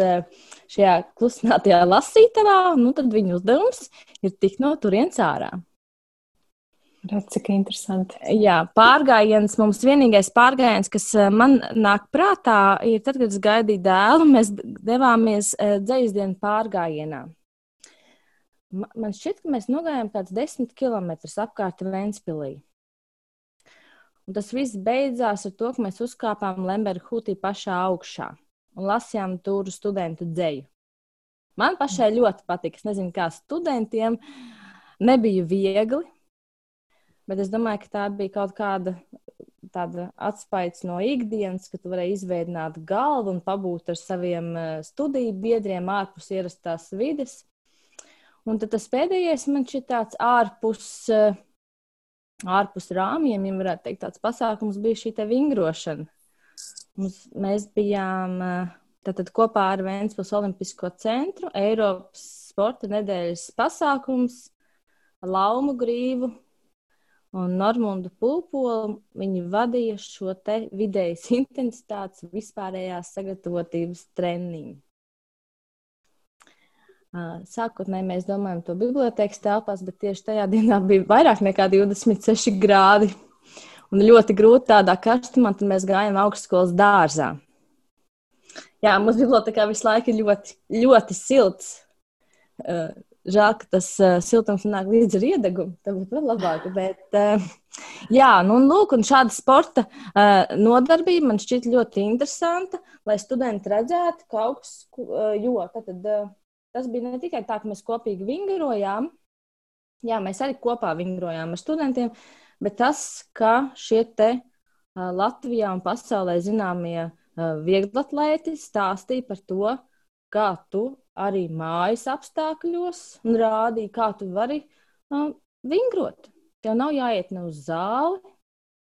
šajā klusinātajā lasītavā, nu tad viņu uzdevums ir tikt no turienes ārā. Redz, cik interesanti. Jā, pārgājiens mums vienīgais pārgājiens, kas man nāk prātā, ir tad, kad es gaidīju dēlu, mēs devāmies dzēsdienu pārgājienā. Man šķiet, ka mēs nogājām kāds desmit kilometrus apkārt Ventspilī. Un tas viss beidzās ar to, ka mēs uzkāpām Lemberga hūtī pašā augšā un lasījām tur studentu dzēju. Man pašai ļoti patika. Es nezinu, kā studentiem nebija viegli, Bet es domāju, ka tā bija kaut kāda tāda atspaids no ikdienas, ka tu varēji izveidot galvu un pabūt ar saviem eh, studiju biedriem ārpus ierastās vides. Un tad tas pēdējais man šķiet tāds ārpus, eh, ārpus rāmjiem, ja varētu teikt, tāds pasākums bija šī te vingrošana. Mums, mēs bijām eh, tātad kopā ar Vēncpils Olimpisko centru, Eiropas sporta nedēļas pasākums, laumu grīvu un Normundu Pulpolu. Viņi vadīja šo te vidējas intensitātes vispārējās sagatavotības treniņu. Sākotnēji mēs domājam to bibliotekas telpās, bet tieši tajā dienā bija vairāk nekā 26 grādi. Un ļoti grūti tādā karstumā, tad mēs gājām augstskolas dārzā. Jā, mums bibliotekā visu laiku ir ļoti, ļoti silts. Žēl, ka tas siltums nāk līdz ar iedegumu. Tā būtu vēl labāk. Bet, jā, nu, lūk, un šāda sporta nodarbība man šķiet ļoti interesanta, lai studenti redzētu, ka augsts, jo tad, uh, tas bija ne tikai tā, ka mēs kopīgi vingrojām, jā, mēs arī kopā vingrojām ar studentiem, bet tas, ka šie te Latvijā un pasaulē zināmie vieglatlēti stāstīja par to, kā tu arī mājas apstākļos un rādīja, kā tu vari uh, vingrot. Tev nav jāiet ne uz zāli,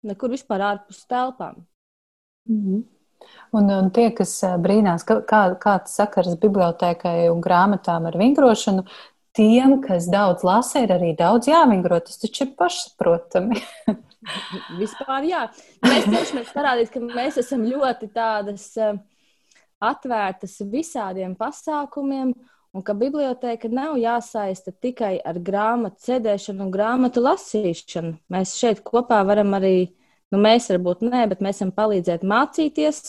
nekur vispār ārpus telpām. Mm -hmm. Un, un tie, kas brīnās, kā, kāds sakars bibliotekai un grāmatām ar vingrošanu, tiem, kas daudz lasa, ir arī daudz jāvingro. Tas taču ir pašsaprotami. Vispār jā. Mēs cenšamies parādīt, ka mēs esam ļoti tādas. Uh, atvērtas visādiem pasākumiem, un ka biblioteka nav jāsaista tikai ar grāmatu sēdēšanu un grāmatu lasīšanu. Mēs šeit kopā varam arī, nu mēs varbūt nē, bet mēs varam palīdzēt mācīties.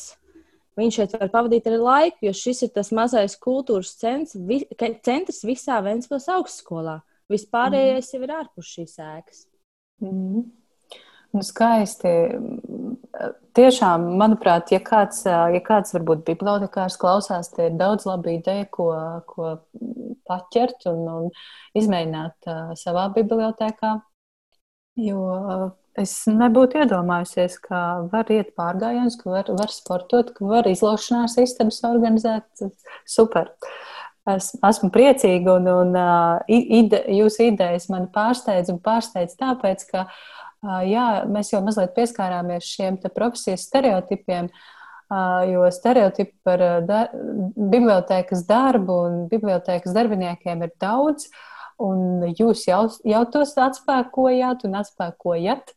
Viņš šeit var pavadīt arī laiku, jo šis ir tas mazais kultūras centrs, vi, centrs visā Ventspils augstskolā. Vispārējais mm. jau ir ārpus šīs ēkas. Mm. Nu, skaisti. Tiešām, manuprāt, ja kāds, ja kāds varbūt bibliotekārs klausās, te ir daudz labu ideju, ko, ko paķert un, un izmēģināt savā bibliotekā. Jo es nebūtu iedomājusies, ka var iet pārgājienus, ka var, var sportot, ka var izlaušanās istabas organizēt. Super! Es, esmu priecīga un, un uh, ide, jūsu idejas mani pārsteidz un pārsteidz tāpēc, ka uh, jā, mēs jau mazliet pieskārāmies šiem profesijas stereotipiem, jo stereotipi par da bibliotēkas darbu un bibliotēkas darbiniekiem ir daudz, un jūs jau, jau tos atspēkojāt un atspēkojat.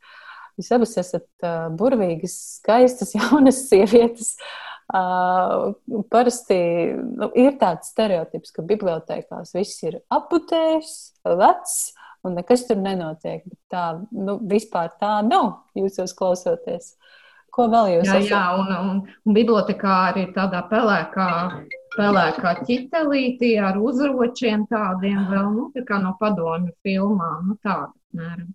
Jūs abas esat uh, burvīgas, skaistas, jaunas sievietes. Uh, parasti nu, ir tāds stereotips, ka bibliotekās viss ir aputējis, vecs, un nekas tur nenotiek. Bet tā nu, vispār tā nav jūsos klausoties. Ko vēl jūs esat? Jā, un, un, un bibliotekā arī tādā pelēkā, pelēkā ķitelītī ar uzročiem tādiem vēl, nu, tā kā no padomju filmām, nu tāda, mēram,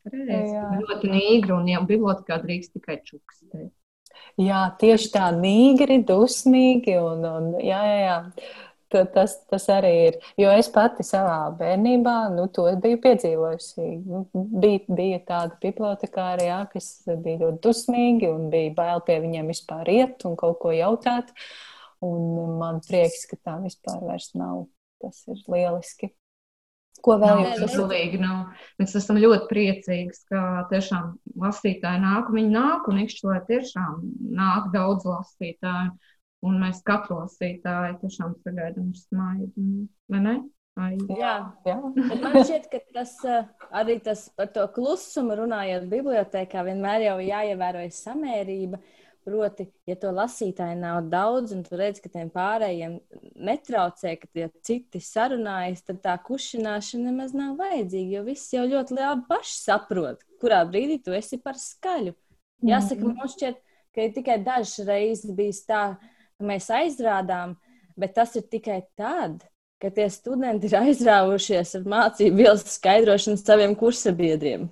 ļoti nīgri, un jau bibliotekā drīkst tikai čukstēt. Jā, tieši tā nīgri, dusmīgi, un, un jā, jā, jā. Tas, tas arī ir. Jo es pati savā bērnībā nu, to biju piedzīvojusi. Nu, bija, bija tāda bibliotekāra, jā, kas bija ļoti dusmīgi un bija bail pie viņiem vispār iet un kaut ko jautāt. Un man prieks, ka tā vispār vairs nav. Tas ir lieliski. Ko vēl jūs esat? Nu, mēs esam ļoti priecīgi, ka tiešām lasītāji nāk, viņi nāk un ikšķi, lai tiešām nāk daudz lasītāju. Un mēs katru lasītāju tiešām sagaidām ar smaidu. Vai ne? Ai. Jā, jā. man šķiet, ka tas arī tas par to klusumu runājot bibliotekā, vienmēr jau jāievēro samērība. Proti, ja to lasītāju nav daudz, un tu redz, ka tiem pārējiem netraucē, ka tie citi sarunājas, tad tā kušināšana nemaz nav vajadzīga. Jo viss jau ļoti labi paši saprot, kurā brīdī tu esi par skaļu. Jāsaka, man šķiet, ka ir tikai dažas reizes bijis tā, ka mēs aizrādām, bet tas ir tikai tad, ka tie studenti ir aizrāvušies ar mācību vielas skaidrošanu saviem kursabiedriem.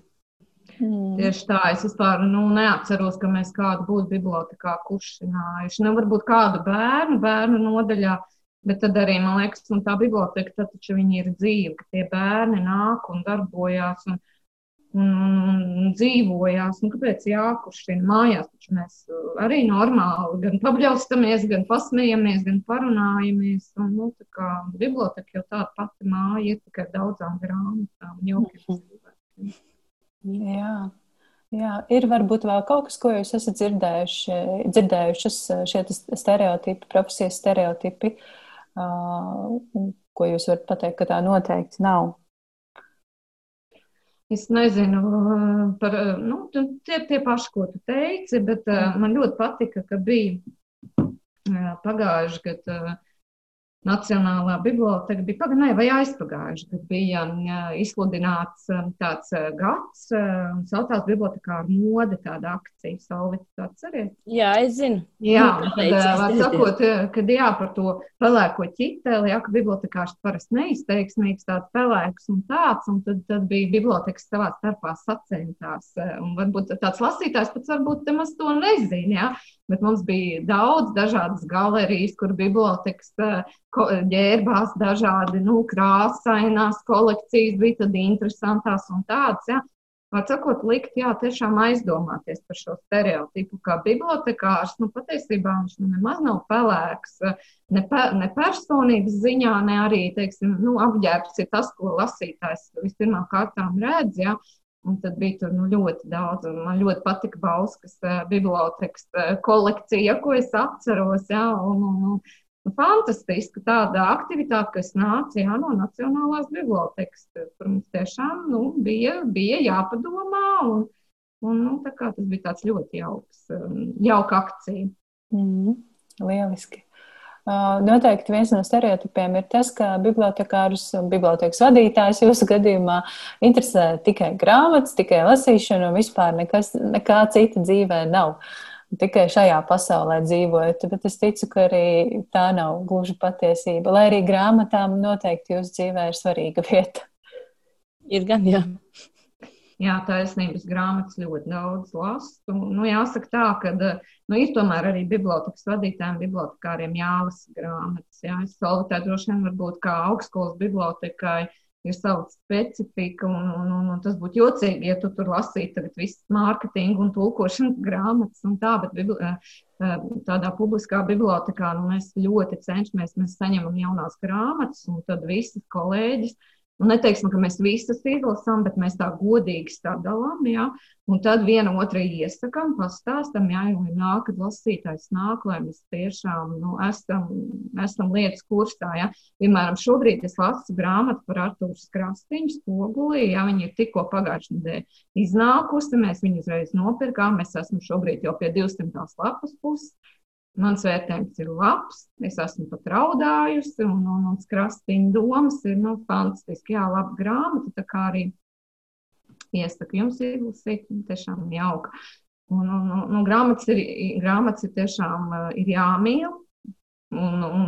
Mm. Tieši tā, es vispār nu, neatceros, ka mēs kādu būtu bibliotekā kušinājuši. Nu, varbūt kādu bērnu, bērnu nodaļā, bet tad arī, man liekas, tā biblioteka, tad taču viņi ir dzīvi, ka tie bērni nāk un darbojās un, un, un, un dzīvojās. Un kāpēc jākušina mājās? Taču mēs arī normāli gan pabļaustamies, gan pasmējamies, gan parunājamies. Un, nu, tā kā biblioteka jau tāda pati māja ir tikai daudzām grāmatām, jaukiem -hmm. cilvēkiem. Jā. Jā, ir varbūt vēl kaut kas, ko jūs esat dzirdējuši, dzirdējušas šie stereotipi, profesijas stereotipi, uh, ko jūs varat pateikt, ka tā noteikti nav. Es nezinu par nu, tie, tie paši, ko tu teici, bet uh, man ļoti patika, ka bija pagājuši gadu Nacionālā biblioteka bija pagājušajā vai aizpagājušajā, kad bija izsludināts tāds gads, un saucās bibliotekāra mode, tāda akcija, Solvita, tāds arī. Jā, es zinu. Jā, tad, var sakot, kad jā, par to pelēko ķiteli, jā, ka bibliotekārs parasti neizteiksmīgs, tāds pelēks un tāds, un tad, tad bija bibliotekas savā starpā sacentās, un varbūt tāds lasītājs pats varbūt temaz to nezina, jā, bet mums bija daudz dažādas galerijas, kur bibliotekas ģērbās dažādi nu, krāsainās kolekcijas, bija tad interesantās un tādas. Ja. Var sakot, likt, jā, tiešām aizdomāties par šo stereotipu, kā bibliotekārs, nu, patiesībā viņš nu, nemaz nav pelēks, ne, pe, ne personības ziņā, ne arī, teiksim, nu, apģērbs ir tas, ko lasītājs vispirmām kārtām redz, jā, Un tad bija tur nu, ļoti daudz, un man ļoti patika Bauskas uh, bibliotekas uh, kolekcija, ko es atceros. Jā, un, un, un, fantastiska tāda aktivitāte, kas nāca jā, no Nacionālās bibliotekas. Tur mums tiešām nu, bija, bija jāpadomā, un, un nu, tas bija tāds ļoti jauks, jauka akcija. Mm, lieliski. Noteikti viens no stereotipiem ir tas, ka bibliotekārus un bibliotekas vadītājs jūsu gadījumā interesē tikai grāmatas, tikai lasīšana un vispār nekas, nekā cita dzīvē nav. Tikai šajā pasaulē dzīvojat, bet es ticu, ka arī tā nav gluži patiesība. Lai arī grāmatām noteikti jūsu dzīvē ir svarīga vieta. Ir gan, jā. Jā, taisnības grāmatas ļoti daudz lasu. Nu, jāsaka tā, ka nu, ir tomēr arī bibliotekas vadītājiem, bibliotekāriem jālasa grāmatas. Jā. Es solvitē droši vien varbūt kā augstskolas bibliotekai ir sava specifika, un, un, un, un tas būtu jocīgi, ja tu tur lasītu visu mārketingu un tulkošanas grāmatas un tā, bet bibli, eh, eh, tādā publiskā bibliotekā nu, mēs ļoti cenšamies, mēs saņemam jaunās grāmatas, un tad visas kolēģis Nu, neteiksim, ka mēs visas izlasām, bet mēs tā godīgi sadalām. Ja? Un tad viena otrai iesakām, pastāstām, ja jau nāk, kad lasītājs nāk, lai mēs tiešām nu, esam, esam lietas kursā. Ja? Piemēram, šobrīd es lasu grāmatu par Artūru Krastīņu spogulī. Ja? Viņa ir tikko pagājušajā nedēļā iznākusi, mēs viņu uzreiz nopirkām. Mēs esam šobrīd jau pie 200 lapas puses. Mans vērtējums ir labs, es esmu pat raudājusi, un, un, un skrastiņa domas ir nu, fantastiski. Jā, laba grāmata, tā kā arī iesaku jums izlasīt, tiešām jauka. Un, un, un, un grāmatas, ir, grāmatas ir tiešām ir jāmīl, un, un,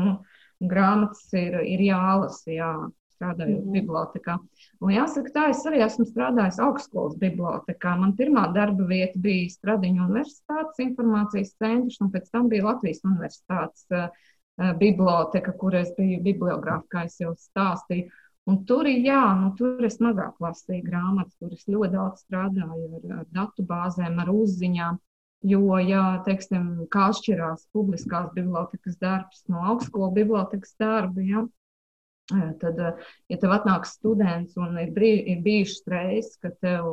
un grāmatas ir, ir jālasa, jā, strādājot mm -hmm. bibliotekā. Un jāsaka, tā es arī esmu strādājis augstskolas bibliotekā. Man pirmā darba vieta bija Stradiņu universitātes informācijas centrs, un pēc tam bija Latvijas universitātes uh, biblioteka, kur es biju bibliogrāfa, kā jau stāstīju. Un tur jā, nu, tur es mazāk lasīju grāmatas, tur es ļoti daudz strādāju ar, ar datu bāzēm, ar uzziņām. Jo, ja teiksim, kā atšķirās publiskās bibliotekas darbs no augstskolas bibliotekas darba, ja, Tad, ja tev atnāk students un ir, brī, ir bijušas reizes, ka tev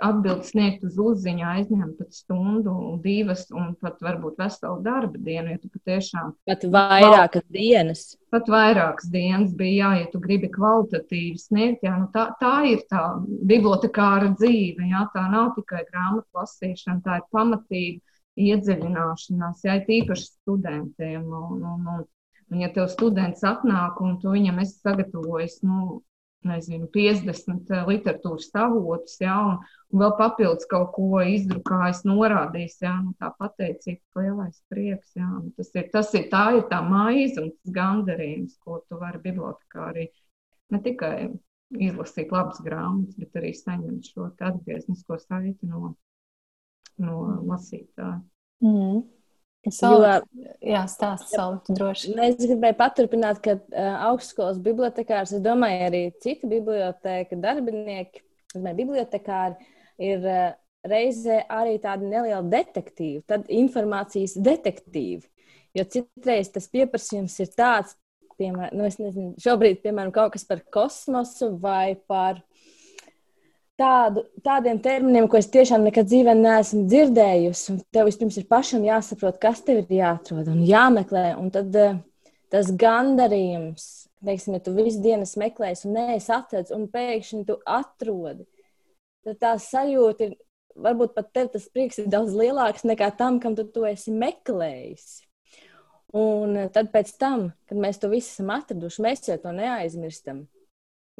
atbildes sniegt uz uzziņu aizņem pat stundu, divas un pat varbūt veselu darba dienu, ja tu patiešām. Pat vairākas val... dienas. Pat vairākas dienas bija, jā, ja tu gribi kvalitatīvi sniegt, jā, nu tā, tā ir tā bibliotekāra dzīve, jā, tā nav tikai grāmatu lasīšana, tā ir pamatīga iedziļināšanās, jā, tīpaši studentiem. Un, un, un, un ja tev students atnāk un tu viņam esi sagatavojis, nu, nezinu, 50 eh, literatūras avotus, ja, un, un vēl papildus kaut ko izdrukājis, norādījis, ja, nu, tā pateicība, lielais prieks, ja, tas ir, tas ir, tā ir tā maize un tas gandarījums, ko tu vari bibliotekā arī ne tikai izlasīt labas grāmatas, bet arī saņemt šo atgrieznisko saiti no, no lasītāja. Mm. Stāsti savu, tu droši. Es gribēju paturpināt, ka uh, augstskolas bibliotekārs, es domāju, arī citi biblioteka darbinieki, domāju, bibliotekāri ir uh, reizē arī tādi nelieli detektīvi, tad informācijas detektīvi. Jo citreiz tas pieprasījums ir tāds, piemēram, nu, nezinu, šobrīd, piemēram, kaut kas par kosmosu vai par tādu, tādiem terminiem, ko es tiešām nekad dzīvē neesmu dzirdējusi. Tev vispirms ir pašam jāsaprot, kas tev ir jāatrod un jāmeklē. Un tad uh, tas gandarījums, teiksim, ja tu visu dienu meklēsi un neesi atradzis, un pēkšņi tu atrodi, tad tā sajūta ir, varbūt pat tev tas prieks ir daudz lielāks nekā tam, kam tu to esi meklējis. Un eh, tad tam, kad mēs to visu esam atraduši, mēs jau to neaizmirstam.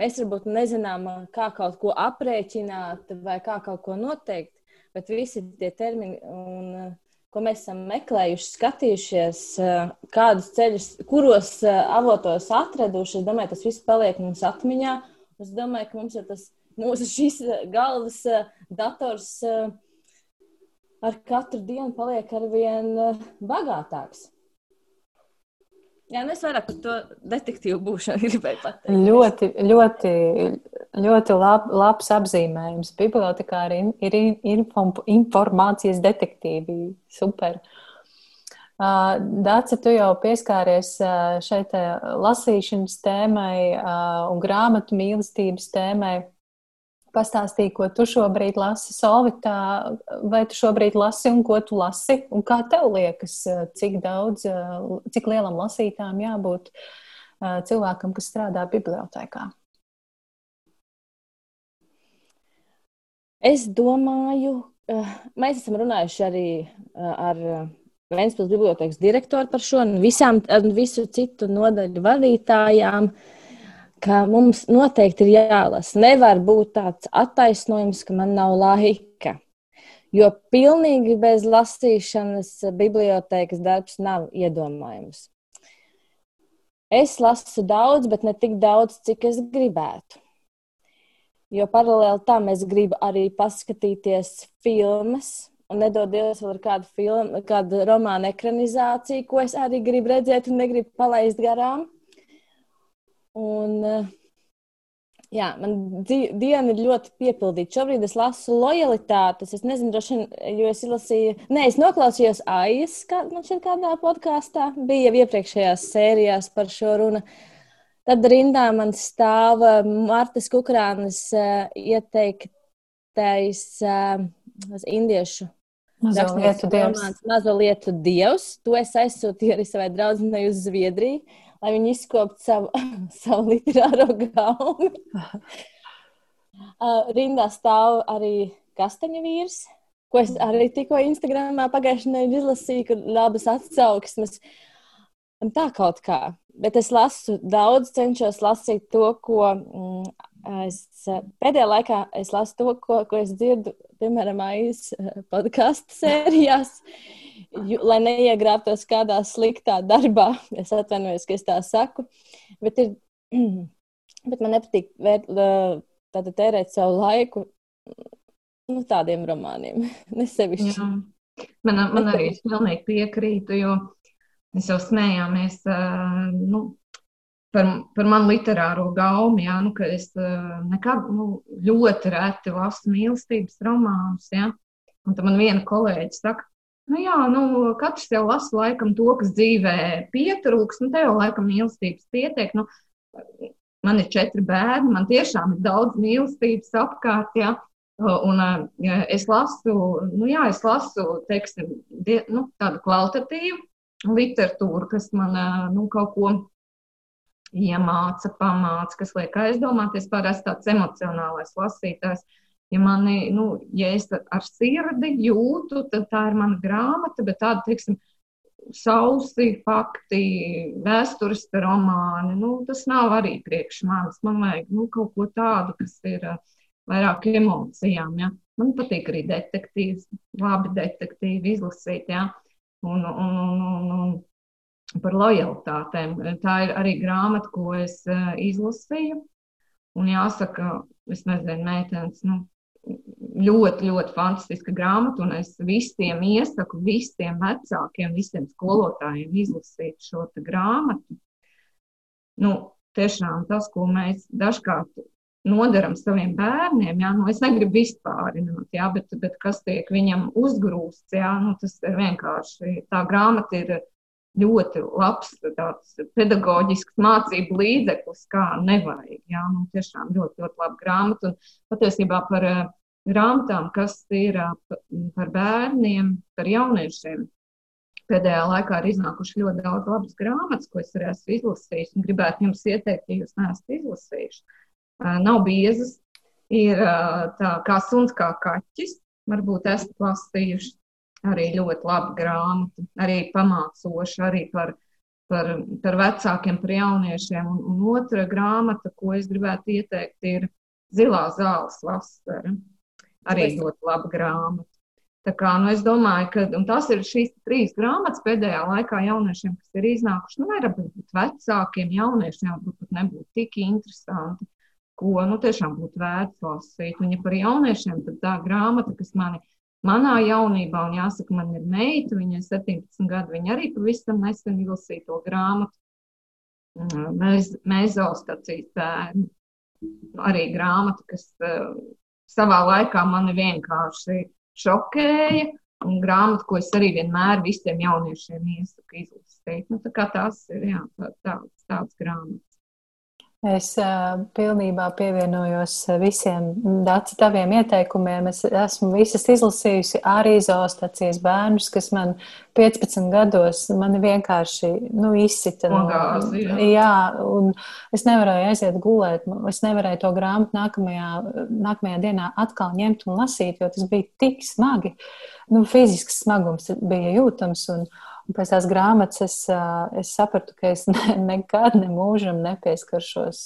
Mēs varbūt nezinām, kā kaut ko aprēķināt vai kā kaut ko noteikt, bet visi tie termini, un, ko mēs esam meklējuši, skatījušies, kādus ceļus, kuros avotos atraduši, es domāju, tas viss paliek mums atmiņā. Es domāju, ka mums ir tas mūsu šīs galvas dators ar katru dienu paliek ar vien bagātāks. Jā, nu es vairāk par to detektīvu būšanu gribēju pateikt. Ļoti, ļoti, ļoti lab, labs apzīmējums. Bibliotekā ir, ir informācijas detektīvi. Super. Dāca, tu jau pieskāries šai lasīšanas tēmai un grāmatu mīlestības tēmai pastāstīji, ko tu šobrīd lasi Solvitā, vai tu šobrīd lasi un ko tu lasi, un kā tev liekas, cik daudz, cik lielam lasītājam jābūt cilvēkam, kas strādā bibliotekā? Es domāju, mēs esam runājuši arī ar Vēnspils bibliotekas direktoru par šo un visām, visu citu nodaļu vadītājām. Uh, ka mums noteikti ir jālasa. Nevar būt tāds attaisnojums, ka man nav laika. Jo pilnīgi bez lasīšanas bibliotekas darbs nav iedomājams. Es lasu daudz, bet ne tik daudz, cik es gribētu. Jo paralēli tam es gribu arī paskatīties filmas, un nedod Dievs vēl kādu filmu, kādu romānu ekranizāciju, ko es arī gribu redzēt un negribu palaist garām. Un, eh, jā, man diena ir ļoti piepildīta. Šobrīd es lasu lojalitātes. Es nezinu, droši vien, jo es izlasīju, nē, es noklausījos AIS, kā, man šeit kādā podkāstā bija jau iepriekšējās sērijās par šo runu. Tad rindā man stāv eh, Martas Kukrānas uh, ieteiktais indiešu Mazo lietu dievs. Mazo lietu dievs. To es aizsūtīju arī savai draudzenei uz Zviedriju lai viņi izkoptu savu, savu literāro gaumi. Uh, rindā stāv arī kastaņa vīrs, ko es arī tikko Instagramā pagājušajā nedēļā izlasīju, kur labas atsauksmes. Un tā kaut kā. Bet es lasu daudz, cenšos lasīt to, ko mm, es pēdējā laikā es lasu to, ko, ko es dzirdu, piemēram, aiz podkāstu sērijās. lai neiegrābtos kādā sliktā darbā. Es atvainojos, ka es tā saku. Bet, ir, bet man nepatīk vērt, tātad tērēt savu laiku nu, tādiem romāniem. Nesevišķi. Man, man arī es pilnīgi piekrītu, jo mēs jau smējāmies nu, par, par manu literāro gaumi, jā, nu, es nekad nu, ļoti reti lasu mīlestības romānus. Jā. Un tad man viena kolēģi saka, Nu, jā, nu, katrs jau lasa laikam to, kas dzīvē pietrūks. Nu, tev jau laikam mīlestības pietiek. Nu, man ir četri bērni, man tiešām ir daudz mīlestības apkārt. Ja? Un es lasu, nu jā, es lasu, teiksim, die, nu, tādu kvalitatīvu literatūru, kas man nu, kaut ko iemāca, pamāca, kas liek aizdomāties. Parasti tāds emocionālais lasītājs. Ja, mani, nu, ja es ar sirdi jūtu, tad tā ir mana grāmata, bet tāda, teiksim, sausi fakti, vēstures romāni, nu, tas nav arī priekš manis. Man vajag nu, kaut ko tādu, kas ir vairāk emocijām. Ja. Man patīk arī detektīvs, labi detektīvi izlasīt. Ja. Un, un, un, un, un par lojalitātēm. Tā ir arī grāmata, ko es uh, izlasīju. Un jāsaka, es nezinu, meitenes, nu, ļoti, ļoti fantastiska grāmata. Un es visiem iesaku, visiem vecākiem, visiem skolotājiem izlasīt šo grāmatu. Nu, tiešām tas, ko mēs dažkārt nodaram saviem bērniem. Jā, nu, es negribu vispārināt, jā, bet, bet kas tiek viņam uzgrūsts, jā, nu, tas ir vienkārši tā grāmata ir ļoti labs tāds pedagoģisks mācību līdzeklis, kā nevajag. Jā, nu, tiešām ļoti, ļoti laba grāmata. Un patiesībā par uh, grāmatām, kas ir uh, par bērniem, par jauniešiem. Pēdējā laikā ir iznākuši ļoti daudz labas grāmatas, ko es arī esmu izlasījis gribētu jums ieteikt, ja jūs neesat izlasījuši nav biezas, ir tā kā suns, kā kaķis. Varbūt esat lasījuši arī ļoti labu grāmatu, arī pamācošu, arī par, par, par vecākiem, par jauniešiem. Un, un otra grāmata, ko es gribētu ieteikt, ir Zilā zāles vasara. Arī es... ļoti laba grāmata. Tā kā, nu, es domāju, ka tas ir šīs trīs grāmatas pēdējā laikā jauniešiem, kas ir iznākuši. Nu, varbūt vecākiem jauniešiem varbūt nebūtu tik interesanti ko nu, tiešām būtu vērts lasīt. Un, ja par jauniešiem, tad tā grāmata, kas mani, manā jaunībā, un jāsaka, man ir meita, viņai 17 gadi, viņa arī pavisam nesen izlasīja to grāmatu. Mēs zaustacīs bērni. Arī grāmata, kas uh, savā laikā mani vienkārši šokēja, un grāmata, ko es arī vienmēr visiem jauniešiem iesaku izlasīt. Nu, tā kā tās ir jā, tā, tā, tāds grāmatas. Es uh, pilnībā pievienojos visiem Dāci taviem ieteikumiem. Es esmu visas izlasījusi arī zoostacijas bērnus, kas man 15 gados mani vienkārši nu, izsita. No, gāzi, jā. jā, un es nevarēju aiziet gulēt. Es nevarēju to grāmatu nākamajā, nākamajā dienā atkal ņemt un lasīt, jo tas bija tik smagi. Nu, fizisks smagums bija jūtams. Un, Un pēc tās grāmatas es, es sapratu, ka es ne, nekad nemūžam nepieskaršos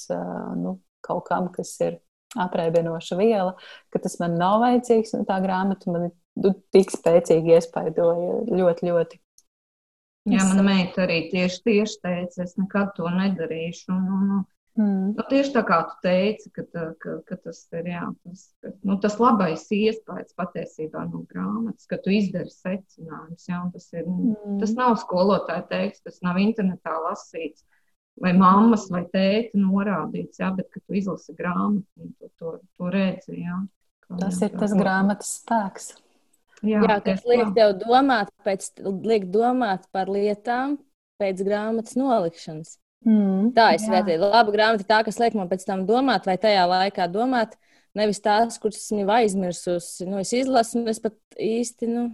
nu, kaut kam, kas ir apreibinoša viela, ka tas man nav vajadzīgs. Tā grāmata man nu, tik spēcīgi iespaidoja ļoti, ļoti. Jā, mana meita arī tieši, tieši teica, es nekad to nedarīšu. Un, un, Mm. Nu, tieši tā kā tu teici, ka, ka, ka tas ir jā, tas, ka, nu, tas labais iespējas patiesībā no grāmatas, ka tu izdari secinājumus. Tas, ir, mm. tas nav skolotāja teiks, tas nav internetā lasīts, vai mammas vai tēta norādīts, jā, bet ka tu izlasi grāmatu un tu to, to redzi. Jā, kā, tas jā, ir tas grāmatas spēks. Jā, jā tas liek tev domāt, pēc, liek domāt par lietām pēc grāmatas nolikšanas. Mm, tā es vērtēju. Laba grāmata tā, kas liek man pēc tam domāt, vai tajā laikā domāt, nevis tās, kuras esmu aizmirsusi. Nu, es izlasu, un es pat īsti, nu,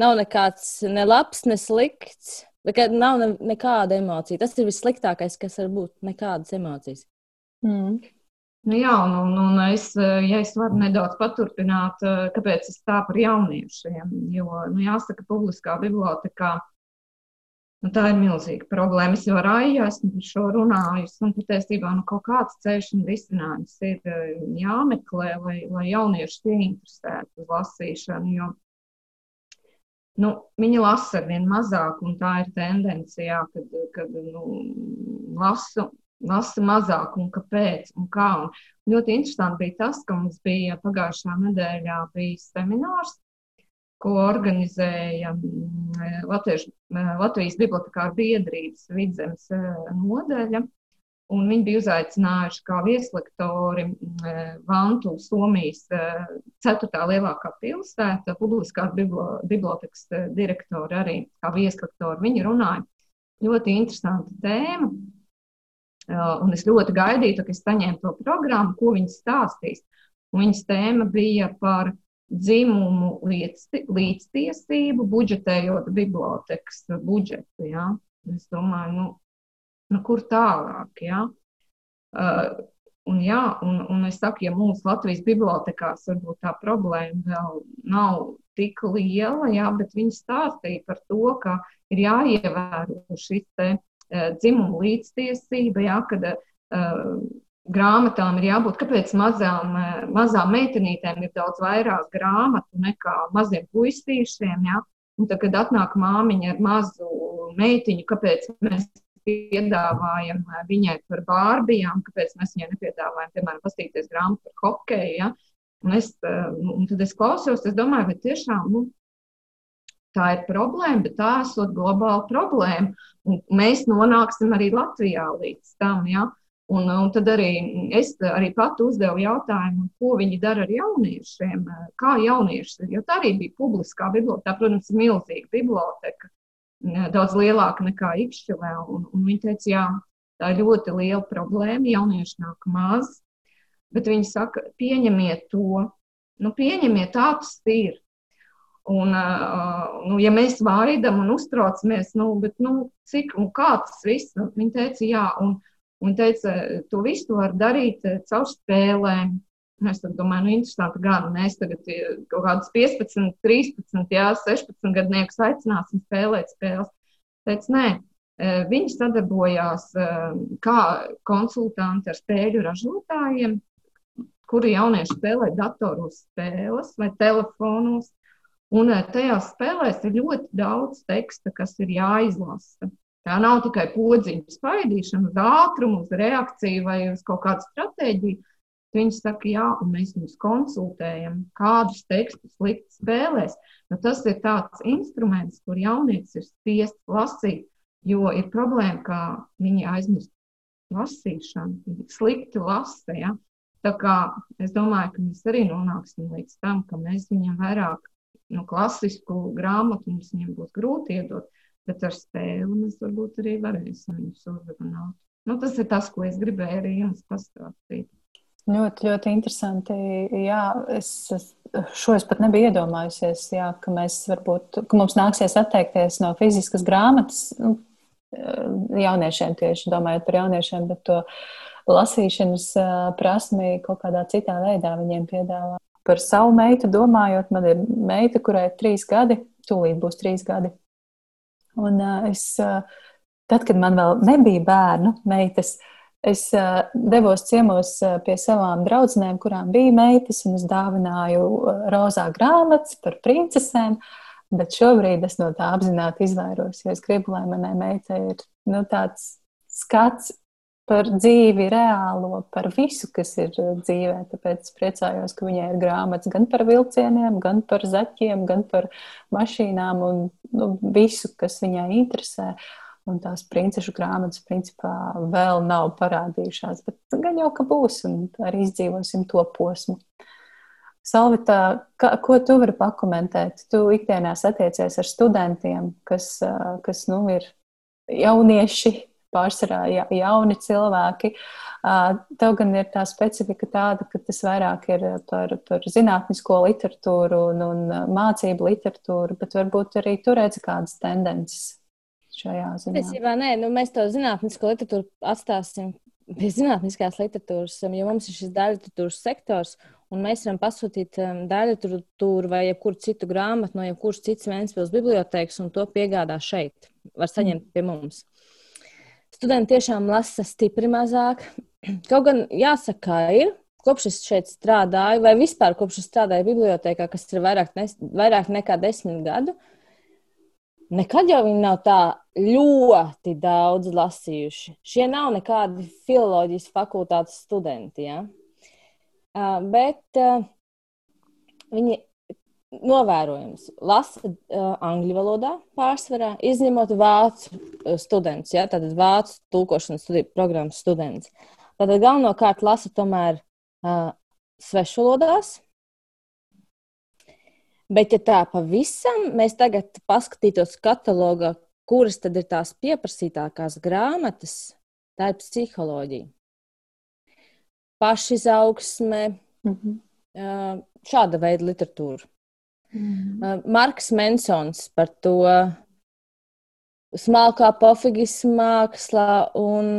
nav nekāds ne labs, ne slikts. Nav ne, nekāda emocija. Tas ir vissliktākais, kas var būt. Nekādas emocijas. Mm. Nu, jā, un, un, un es, ja es varu nedaudz paturpināt, kāpēc es tā par jauniešiem. Jo, nu, jāsaka, publiskā bibliotekā Un tā ir milzīga problēma. Es jau ar Aiju esmu par šo runājusi. Un patiesībā nu, kaut kāds ceļš un risinājums ir eh, jāmeklē, lai, lai jaunieši ieinteresētu uz lasīšanu. Jo nu, viņi lasa ar vien mazāk, un tā ir tendencija, kad, kad nu, lasu. Lasa mazāk, un kāpēc, un kā. Un ļoti interesanti bija tas, ka mums bija pagājušā nedēļā bija seminārs ko organizēja mm, Latviešu, mm, Latvijas Bibliotekāru biedrības vidzemes eh, nodaļa. Un viņi bija uzaicinājuši kā vieslektori mm, Vantu, Somijas eh, ceturtā lielākā pilsēta, publiskās bibliotekas direktori arī kā vieslektori. Viņi runāja ļoti interesantu tēmu. Un es ļoti gaidīju, ka es saņēmu to programmu, ko viņi stāstīs. Viņas tēma bija par dzimumu līdztiesību, budžetējot bibliotekas budžetu. Ja? Es domāju, nu, nu, kur tālāk? Ja? Uh, un, jā, un, un es saku, ja mūsu Latvijas bibliotekās varbūt tā problēma vēl nav tik liela, jā, bet viņi stāstīja par to, ka ir jāievēro šis te uh, dzimumu līdztiesība, jā, kad uh, grāmatām ir jābūt, kāpēc mazām, mazām meitenītēm ir daudz vairāk grāmatu nekā maziem puistīšiem. Ja? Un tad, kad atnāk māmiņa ar mazu meitiņu, kāpēc mēs piedāvājam viņai par bārbijām, kāpēc mēs viņai nepiedāvājam, piemēram, pastīties grāmatu par hokeju. Ja? Un, es, un tad es klausos, es domāju, vai tiešām nu, tā ir problēma, bet tā esot globāla problēma. Un mēs nonāksim arī Latvijā līdz tam. Ja? Un, un tad arī es arī pati uzdevu jautājumu, ko viņi dara ar jauniešiem, kā jaunieši. Jo tā arī bija publiskā biblioteka, protams, milzīga biblioteka, daudz lielāka nekā Ikšķilē. Un, un viņi teica, jā, tā ir ļoti liela problēma, jaunieši nāk maz, bet viņi saka, pieņemiet to, nu, pieņemiet tā, tas ir. Un, nu, ja mēs vaidam un uztraucamies, nu, bet, nu, cik un kā tas viss, nu, viņi teica, jā, un, Un teica, to visu var darīt eh, caur spēlēm. Es domāju, nu, interesanti, gan mēs tagad eh, kaut kādus 15, 13, jā, 16 gadniekus aicināsim spēlēt spēles. Teica, nē, eh, viņi sadarbojās kā konsultanti ar spēļu ražotājiem, kuri jaunieši spēlē datoros spēles vai telefonos. Un tajās spēlēs ir ļoti daudz teksta, kas ir jāizlasa. Tā nav tikai podziņa spaidīšana uz ātrumu, uz reakciju vai uz kaut kādu stratēģiju. Viņi saka, jā, un mēs viņus konsultējam, kādus tekstus likt spēlēs. Nu, tas ir tāds instruments, kur jaunietis ir spiests lasīt, jo ir problēma, ka viņi aizmirst lasīšanu, viņi slikti lasa. Ja? Tā kā es domāju, ka mēs arī nonāksim līdz tam, ka mēs viņam vairāk nu, klasisku grāmatu mums būs grūti iedot bet ar spēli mēs varbūt arī varēsim viņus uzrunāt. Nu, tas ir tas, ko es gribēju arī jums pastāstīt. Ļoti, ļoti interesanti. Jā, es, es šo es pat nebiju iedomājusies, jā, ka, varbūt, ka mums nāksies atteikties no fiziskas grāmatas. Nu, jauniešiem tieši domājot par jauniešiem, bet to lasīšanas prasmi kaut kādā citā veidā viņiem piedāvā. Par savu meitu domājot, man ir meita, kurai ir trīs gadi, tūlīt būs trīs gadi. Un es, tad, kad man vēl nebija bērnu, meitas, es devos ciemos pie savām draudzenēm, kurām bija meitas, un es dāvināju rozā grāmatas par princesēm. Bet šobrīd es no tā apzināti izvairos, jo es gribu, lai manai meitai ir nu, tāds skats par dzīvi, reālo, par visu, kas ir dzīvē. Tāpēc priecājos, ka viņai ir grāmatas gan par vilcieniem, gan par zaķiem, gan par mašīnām un nu, visu, kas viņai interesē. Un tās princešu grāmatas, principā, vēl nav parādījušās, bet gan jau, ka būs, un arī izdzīvosim to posmu. Salvita, kā, ko tu vari pakomentēt? Tu ikdienā satiecies ar studentiem, kas, kas nu, ir jaunieši, pārsvarā ja, jauni cilvēki. Tev gan ir tā specifika tāda, ka tas vairāk ir par, par zinātnisko literatūru un, un mācību literatūru, bet varbūt arī tur redzi kādas tendences šajā ziņā. Patiesībā nē, nu, mēs to zinātnisko literatūru atstāsim pie zinātniskās literatūras, jo mums ir šis daļliteratūras sektors, un mēs varam pasūtīt daļliteratūru vai jebkuru citu grāmatu no jebkuras citas Vēncpils bibliotekas, un to piegādā šeit. Var saņemt pie mums. Studenti tiešām lasa stipri mazāk. Kaut gan jāsaka, ir. Kopš es šeit strādāju, vai vispār kopš es strādāju bibliotekā, kas ir vairāk, ne, vairāk nekā desmit gadu, nekad jau viņi nav tā ļoti daudz lasījuši. Šie nav nekādi filozofijas fakultātes studenti. Ja? Uh, bet uh, viņi novērojams. Lasa uh, angļu valodā pārsvarā, izņemot vācu studentus, ja, tātad vācu tulkošanas studiju programmas students. Tātad galvenokārt lasa tomēr uh, svešvalodās. Bet, ja tā pavisam mēs tagad paskatītos katalogā, kuras tad ir tās pieprasītākās grāmatas, tā ir psiholoģija. Pašizaugsme, mm -hmm šāda veida literatūru. Mm. Marks Mensons par to smalkā pofigisma mākslā, un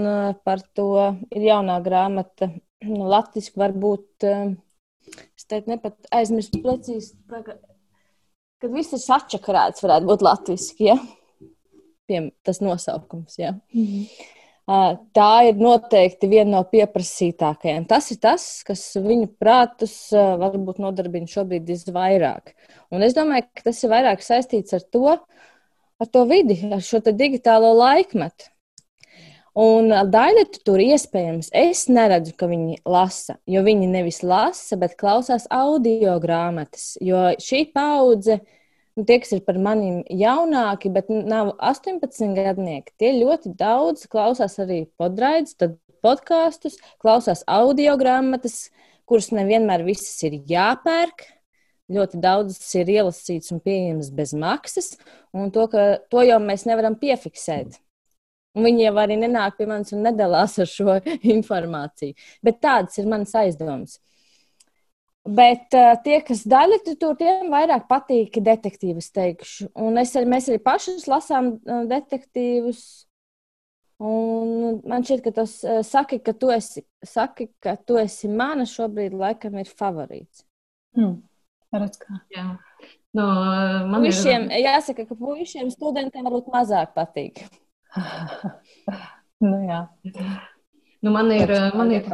par to ir jaunā grāmata. Nu, Latvijas varbūt, es teiktu, nepat aizmirst precīzi, kad viss ir sačakarēts, varētu būt latviski, ja? Piem, tas nosaukums, ja? Mm -hmm. Tā ir noteikti viena no pieprasītākajām. Tas ir tas, kas viņu prātus varbūt nodarbina šobrīd visvairāk. Un es domāju, ka tas ir vairāk saistīts ar to, ar to vidi, ar šo digitālo laikmetu. Un daļa tur iespējams, es neredzu, ka viņi lasa, jo viņi nevis lasa, bet klausās audio grāmatas. Jo šī paudze nu, tie, kas ir par maniem jaunāki, bet nav 18 gadnieki, tie ļoti daudz klausās arī podraidus, tad podkāstus, klausās audio grāmatas, kuras nevienmēr visas ir jāpērk. Ļoti daudz ir ielasīts un pieejams bez maksas, un to, ka, to jau mēs nevaram piefiksēt. Un viņi jau arī nenāk pie manis un nedalās ar šo informāciju. Bet tādas ir manas aizdomas. Bet uh, tie, kas daļa tur, tiem vairāk patīk detektīvas, teikšu. Un es, mēs arī pašas lasām uh, detektīvus. Un man šķiet, ka tas uh, saka, ka tu esi, saki, ka tu esi mana šobrīd laikam ir favorīts. Hmm. Redz, kā. Jā. No, man puišiem, ir... Jāsaka, ka puišiem studentiem varbūt mazāk patīk. nu, jā. Nu, man ir, man ir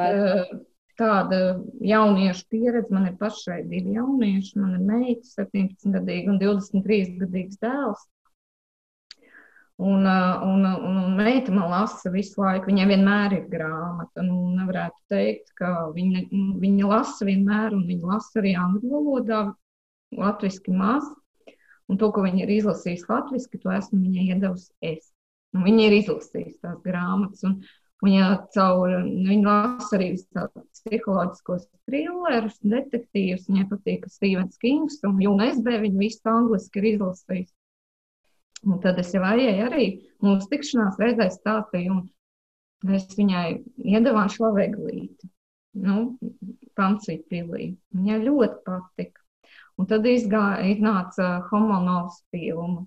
tāda jauniešu pieredze. Man ir pašai divi jaunieši, man ir meita, 17 gadīga un 23 gadīgs dēls. Un, un, un, un meita man lasa visu laiku. Viņai vienmēr ir grāmata. Nu, nevarētu teikt, ka viņa, viņa lasa vienmēr, un viņa lasa arī angļu valodā, latviešu maz. Un to, ko viņa ir izlasījusi latviešu, to esmu viņai iedavusi es. Un viņa ir izlasījusi tās grāmatas. Un, Viņa caur, viņa lasa arī psiholoģiskos trillerus, detektīvus. Viņai patīk Stevens Kings un UNSB. Viņa visu angliski ir izlasījusi. Un tad es jau arī mūsu tikšanās reizē stāstīju, un es viņai iedavām šo veglīti, nu, pancīt pilī. Viņai ļoti patika. Un tad izgāja, iznāca homonovs filmu.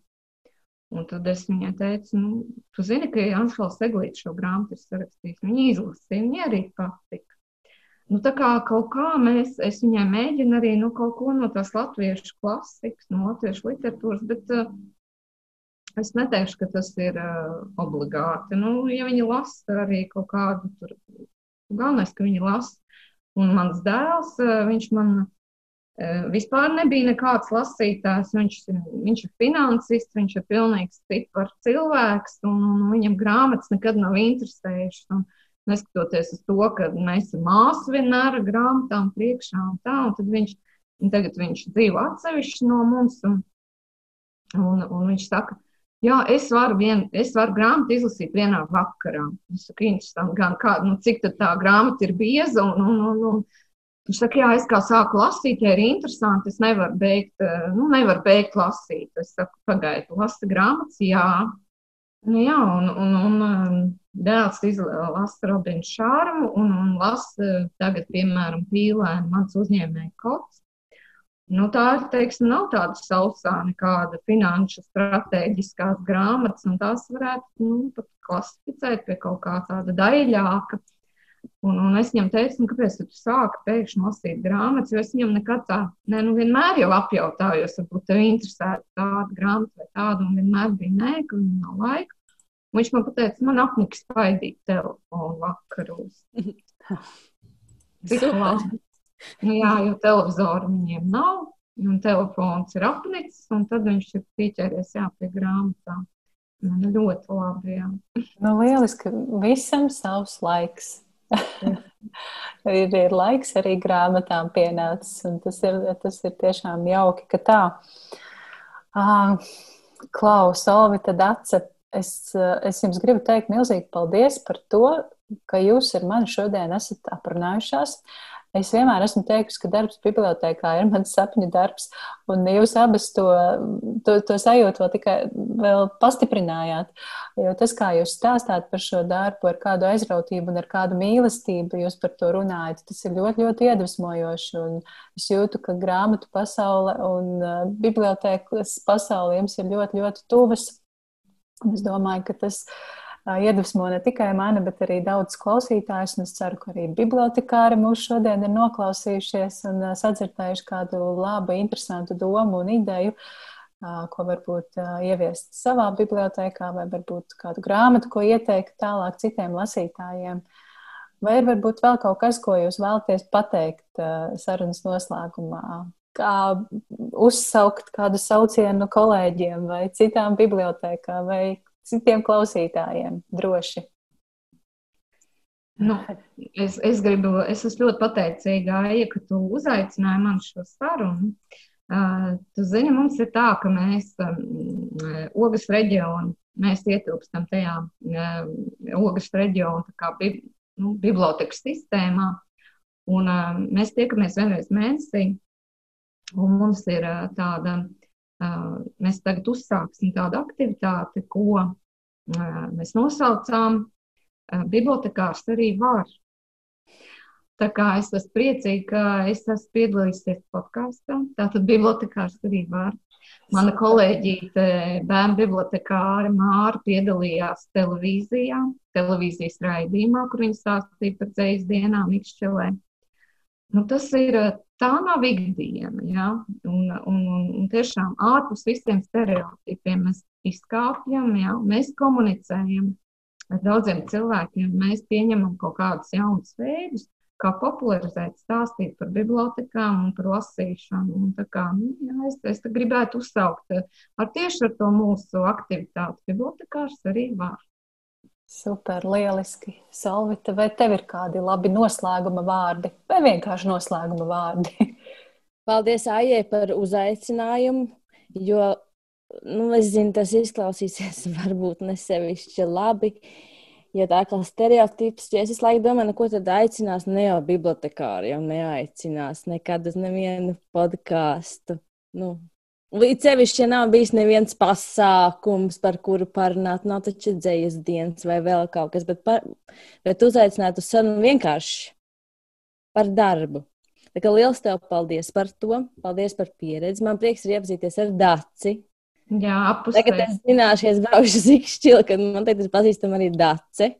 Un tad es viņai teicu, nu, tu zini, ka Anšels Eglīts šo grāmatu ir sarakstījis. Viņa izlasīja, viņa arī patika. Nu, tā kā kaut kā mēs, es viņai mēģinu arī nu, kaut ko no tās latviešu klasikas, no latviešu literatūras, bet uh, es neteikšu, ka tas ir uh, obligāti. Nu, ja viņi lasa arī kaut kādu tur, galvenais, ka viņi lasa. Un mans dēls, uh, viņš man vispār nebija nekāds lasītājs. Viņš, viņš ir finansists, viņš ir pilnīgs cipars cilvēks, un, un viņam grāmatas nekad nav interesējušas. Un, neskatoties uz to, ka mēs ar māsu vienmēr ar grāmatām priekšā un tā, un tad viņš, un tagad viņš dzīvo atsevišķi no mums, un, un, un viņš saka, jā, es varu, vien, es varu grāmatu izlasīt vienā vakarā. Es saku, interesanti, gan kā, nu, cik tā grāmata ir bieza, un, un, un, un Viņš saka, jā, es kā sāku lasīt, ja ir interesanti, es nevaru beigt, eh, nu, nevaru beigt lasīt. Es saku, pagaidu, lasa grāmatas, jā. Nu, jā, un, un, un um, dēls izlasa Robinu Šārmu un, un lasa tagad, piemēram, pīlēnu mans uzņēmēju kods. Nu, tā ir, teiksim, nav tāda sausā nekāda finanšu strateģiskās grāmatas, un tās varētu, nu, pat klasificēt pie kaut kā tāda daļāka. Un, un es viņam teicu, nu, kāpēc tu sāki pēkšņi lasīt grāmatas, jo es viņam nekad tā, ne, nu vienmēr jau apjautājos, varbūt tev interesētu tāda grāmata vai tāda, un vienmēr bija nē, ka viņam nav laika. Un viņš man pateica, man apniks spaidīt telefonu vakaros. Nu, jā, jo televizoru viņiem nav, un telefons ir apnicis, un tad viņš ir pieķēries jā, pie grāmatām. Man ļoti labi, jā. Nu, lieliski, visam savs laiks. ir, ir laiks arī grāmatām pienācis, un tas ir, tas ir tiešām jauki, ka tā. Uh, Klaus, Olvita Dace, es, es jums gribu teikt milzīgi paldies par to, ka jūs ar mani šodien esat aprunājušās. Es vienmēr esmu teikusi, ka darbs bibliotekā ir mans sapņu darbs, un jūs abas to, to, to sajūtu vēl tikai vēl pastiprinājāt. Jo tas, kā jūs stāstāt par šo darbu, ar kādu aizrautību un ar kādu mīlestību jūs par to runājat, tas ir ļoti, ļoti iedvesmojoši. Un es jūtu, ka grāmatu pasaule un uh, bibliotēkas pasaule jums ir ļoti, ļoti tuvas. Un es domāju, ka tas iedvesmo ne tikai mani, bet arī daudz klausītājus. Es ceru, ka arī bibliotekāri mūs šodien ir noklausījušies un sadzirdējuši kādu labu, interesantu domu un ideju, ko varbūt ieviest savā bibliotekā, vai varbūt kādu grāmatu, ko ieteikt tālāk citiem lasītājiem. Vai ir varbūt vēl kaut kas, ko jūs vēlaties pateikt sarunas noslēgumā? Kā uzsaukt kādu saucienu kolēģiem vai citām bibliotekām, vai citiem klausītājiem droši. Nu, es, es, gribu, es esmu ļoti pateicīga, Aija, ka tu uzaicināji man šo sarunu. Uh, tu zini, mums ir tā, ka mēs um, ogas reģionu, mēs ietilpstam tajā uh, ogas reģionu kā bi, nu, bibliotekas sistēmā, un uh, mēs tiekamies vienreiz mēnesī, un mums ir uh, tāda uh, mēs tagad uzsāksim tādu aktivitāti, ko mēs nosaucām Bibliotekārs arī var. Tā kā es esmu priecīga, ka es esmu piedalījusies podkāstā. Tātad bibliotekārs arī var. Mana kolēģīte, bērnu bibliotekāra Māra piedalījās televīzijā, televīzijas raidījumā, kur viņa stāstīja par dzējas dienām Ikšķelē. Nu, tas ir, tā nav ikdiena, ja? un, un, un, un tiešām ārpus visiem stereotipiem mēs izkāpjam, ja? mēs komunicējam ar daudziem cilvēkiem, mēs pieņemam kaut kādus jaunus veidus, kā popularizēt, stāstīt par bibliotekām un par lasīšanu. Un kā, nu, jā, es, es gribētu uzsaukt ar tieši ar to mūsu aktivitāti. Bibliotekārs arī var. Super, lieliski. Salvita, vai tev ir kādi labi noslēguma vārdi vai vienkārši noslēguma vārdi? Paldies Aijai par uzaicinājumu, jo, nu, es zinu, tas izklausīsies varbūt nesevišķi labi, jo tā kā stereotips, ja es visu laiku domāju, nu, ko tad aicinās, ne jau bibliotekāri jau neaicinās nekad uz nevienu podkāstu. Nu, Līdz sevišķi, ja nav bijis neviens pasākums, par kuru parunāt, nav taču dzējas dienas vai vēl kaut kas, bet, par, bet uzaicināt uz sarunu vienkārši par darbu. Tā kā liels tev paldies par to, paldies par pieredzi. Man prieks ir iepazīties ar Daci. Jā, apusē. Tagad es zināšu, es braukšu zikšķili, kad man teikt, es pazīstam arī Daci.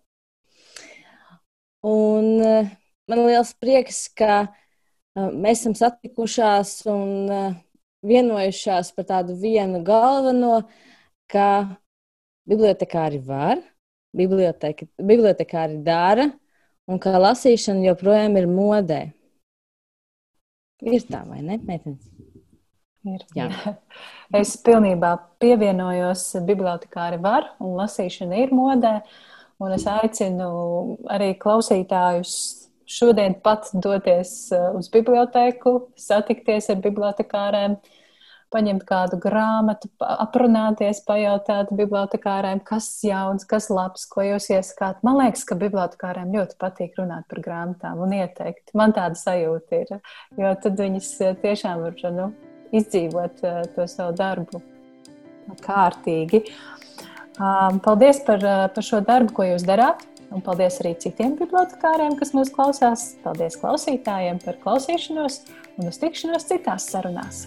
Un uh, man liels prieks, ka uh, mēs esam satikušās un uh, vienojušās par tādu vienu galveno, ka bibliotekāri var, bibliotekāri dara, un ka lasīšana joprojām ir modē. Ir tā, vai ne, meitenes? Ir. Jā. Es pilnībā pievienojos bibliotekāri var, un lasīšana ir modē. Un es aicinu arī klausītājus šodien pat doties uh, uz bibliotēku, satikties ar bibliotekārēm, paņemt kādu grāmatu, aprunāties, pajautāt bibliotekārēm, kas jauns, kas labs, ko jūs iesakāt. Man liekas, ka bibliotekārēm ļoti patīk runāt par grāmatām un ieteikt. Man tāda sajūta ir, jo tad viņas uh, tiešām var nu, izdzīvot uh, to savu darbu kārtīgi. Paldies par, par šo darbu, ko jūs darāt. Un paldies arī citiem bibliotekāriem, kas mūs klausās. Paldies klausītājiem par klausīšanos un uz tikšanos citās sarunās.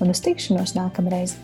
un uz tikšanos nākamreiz!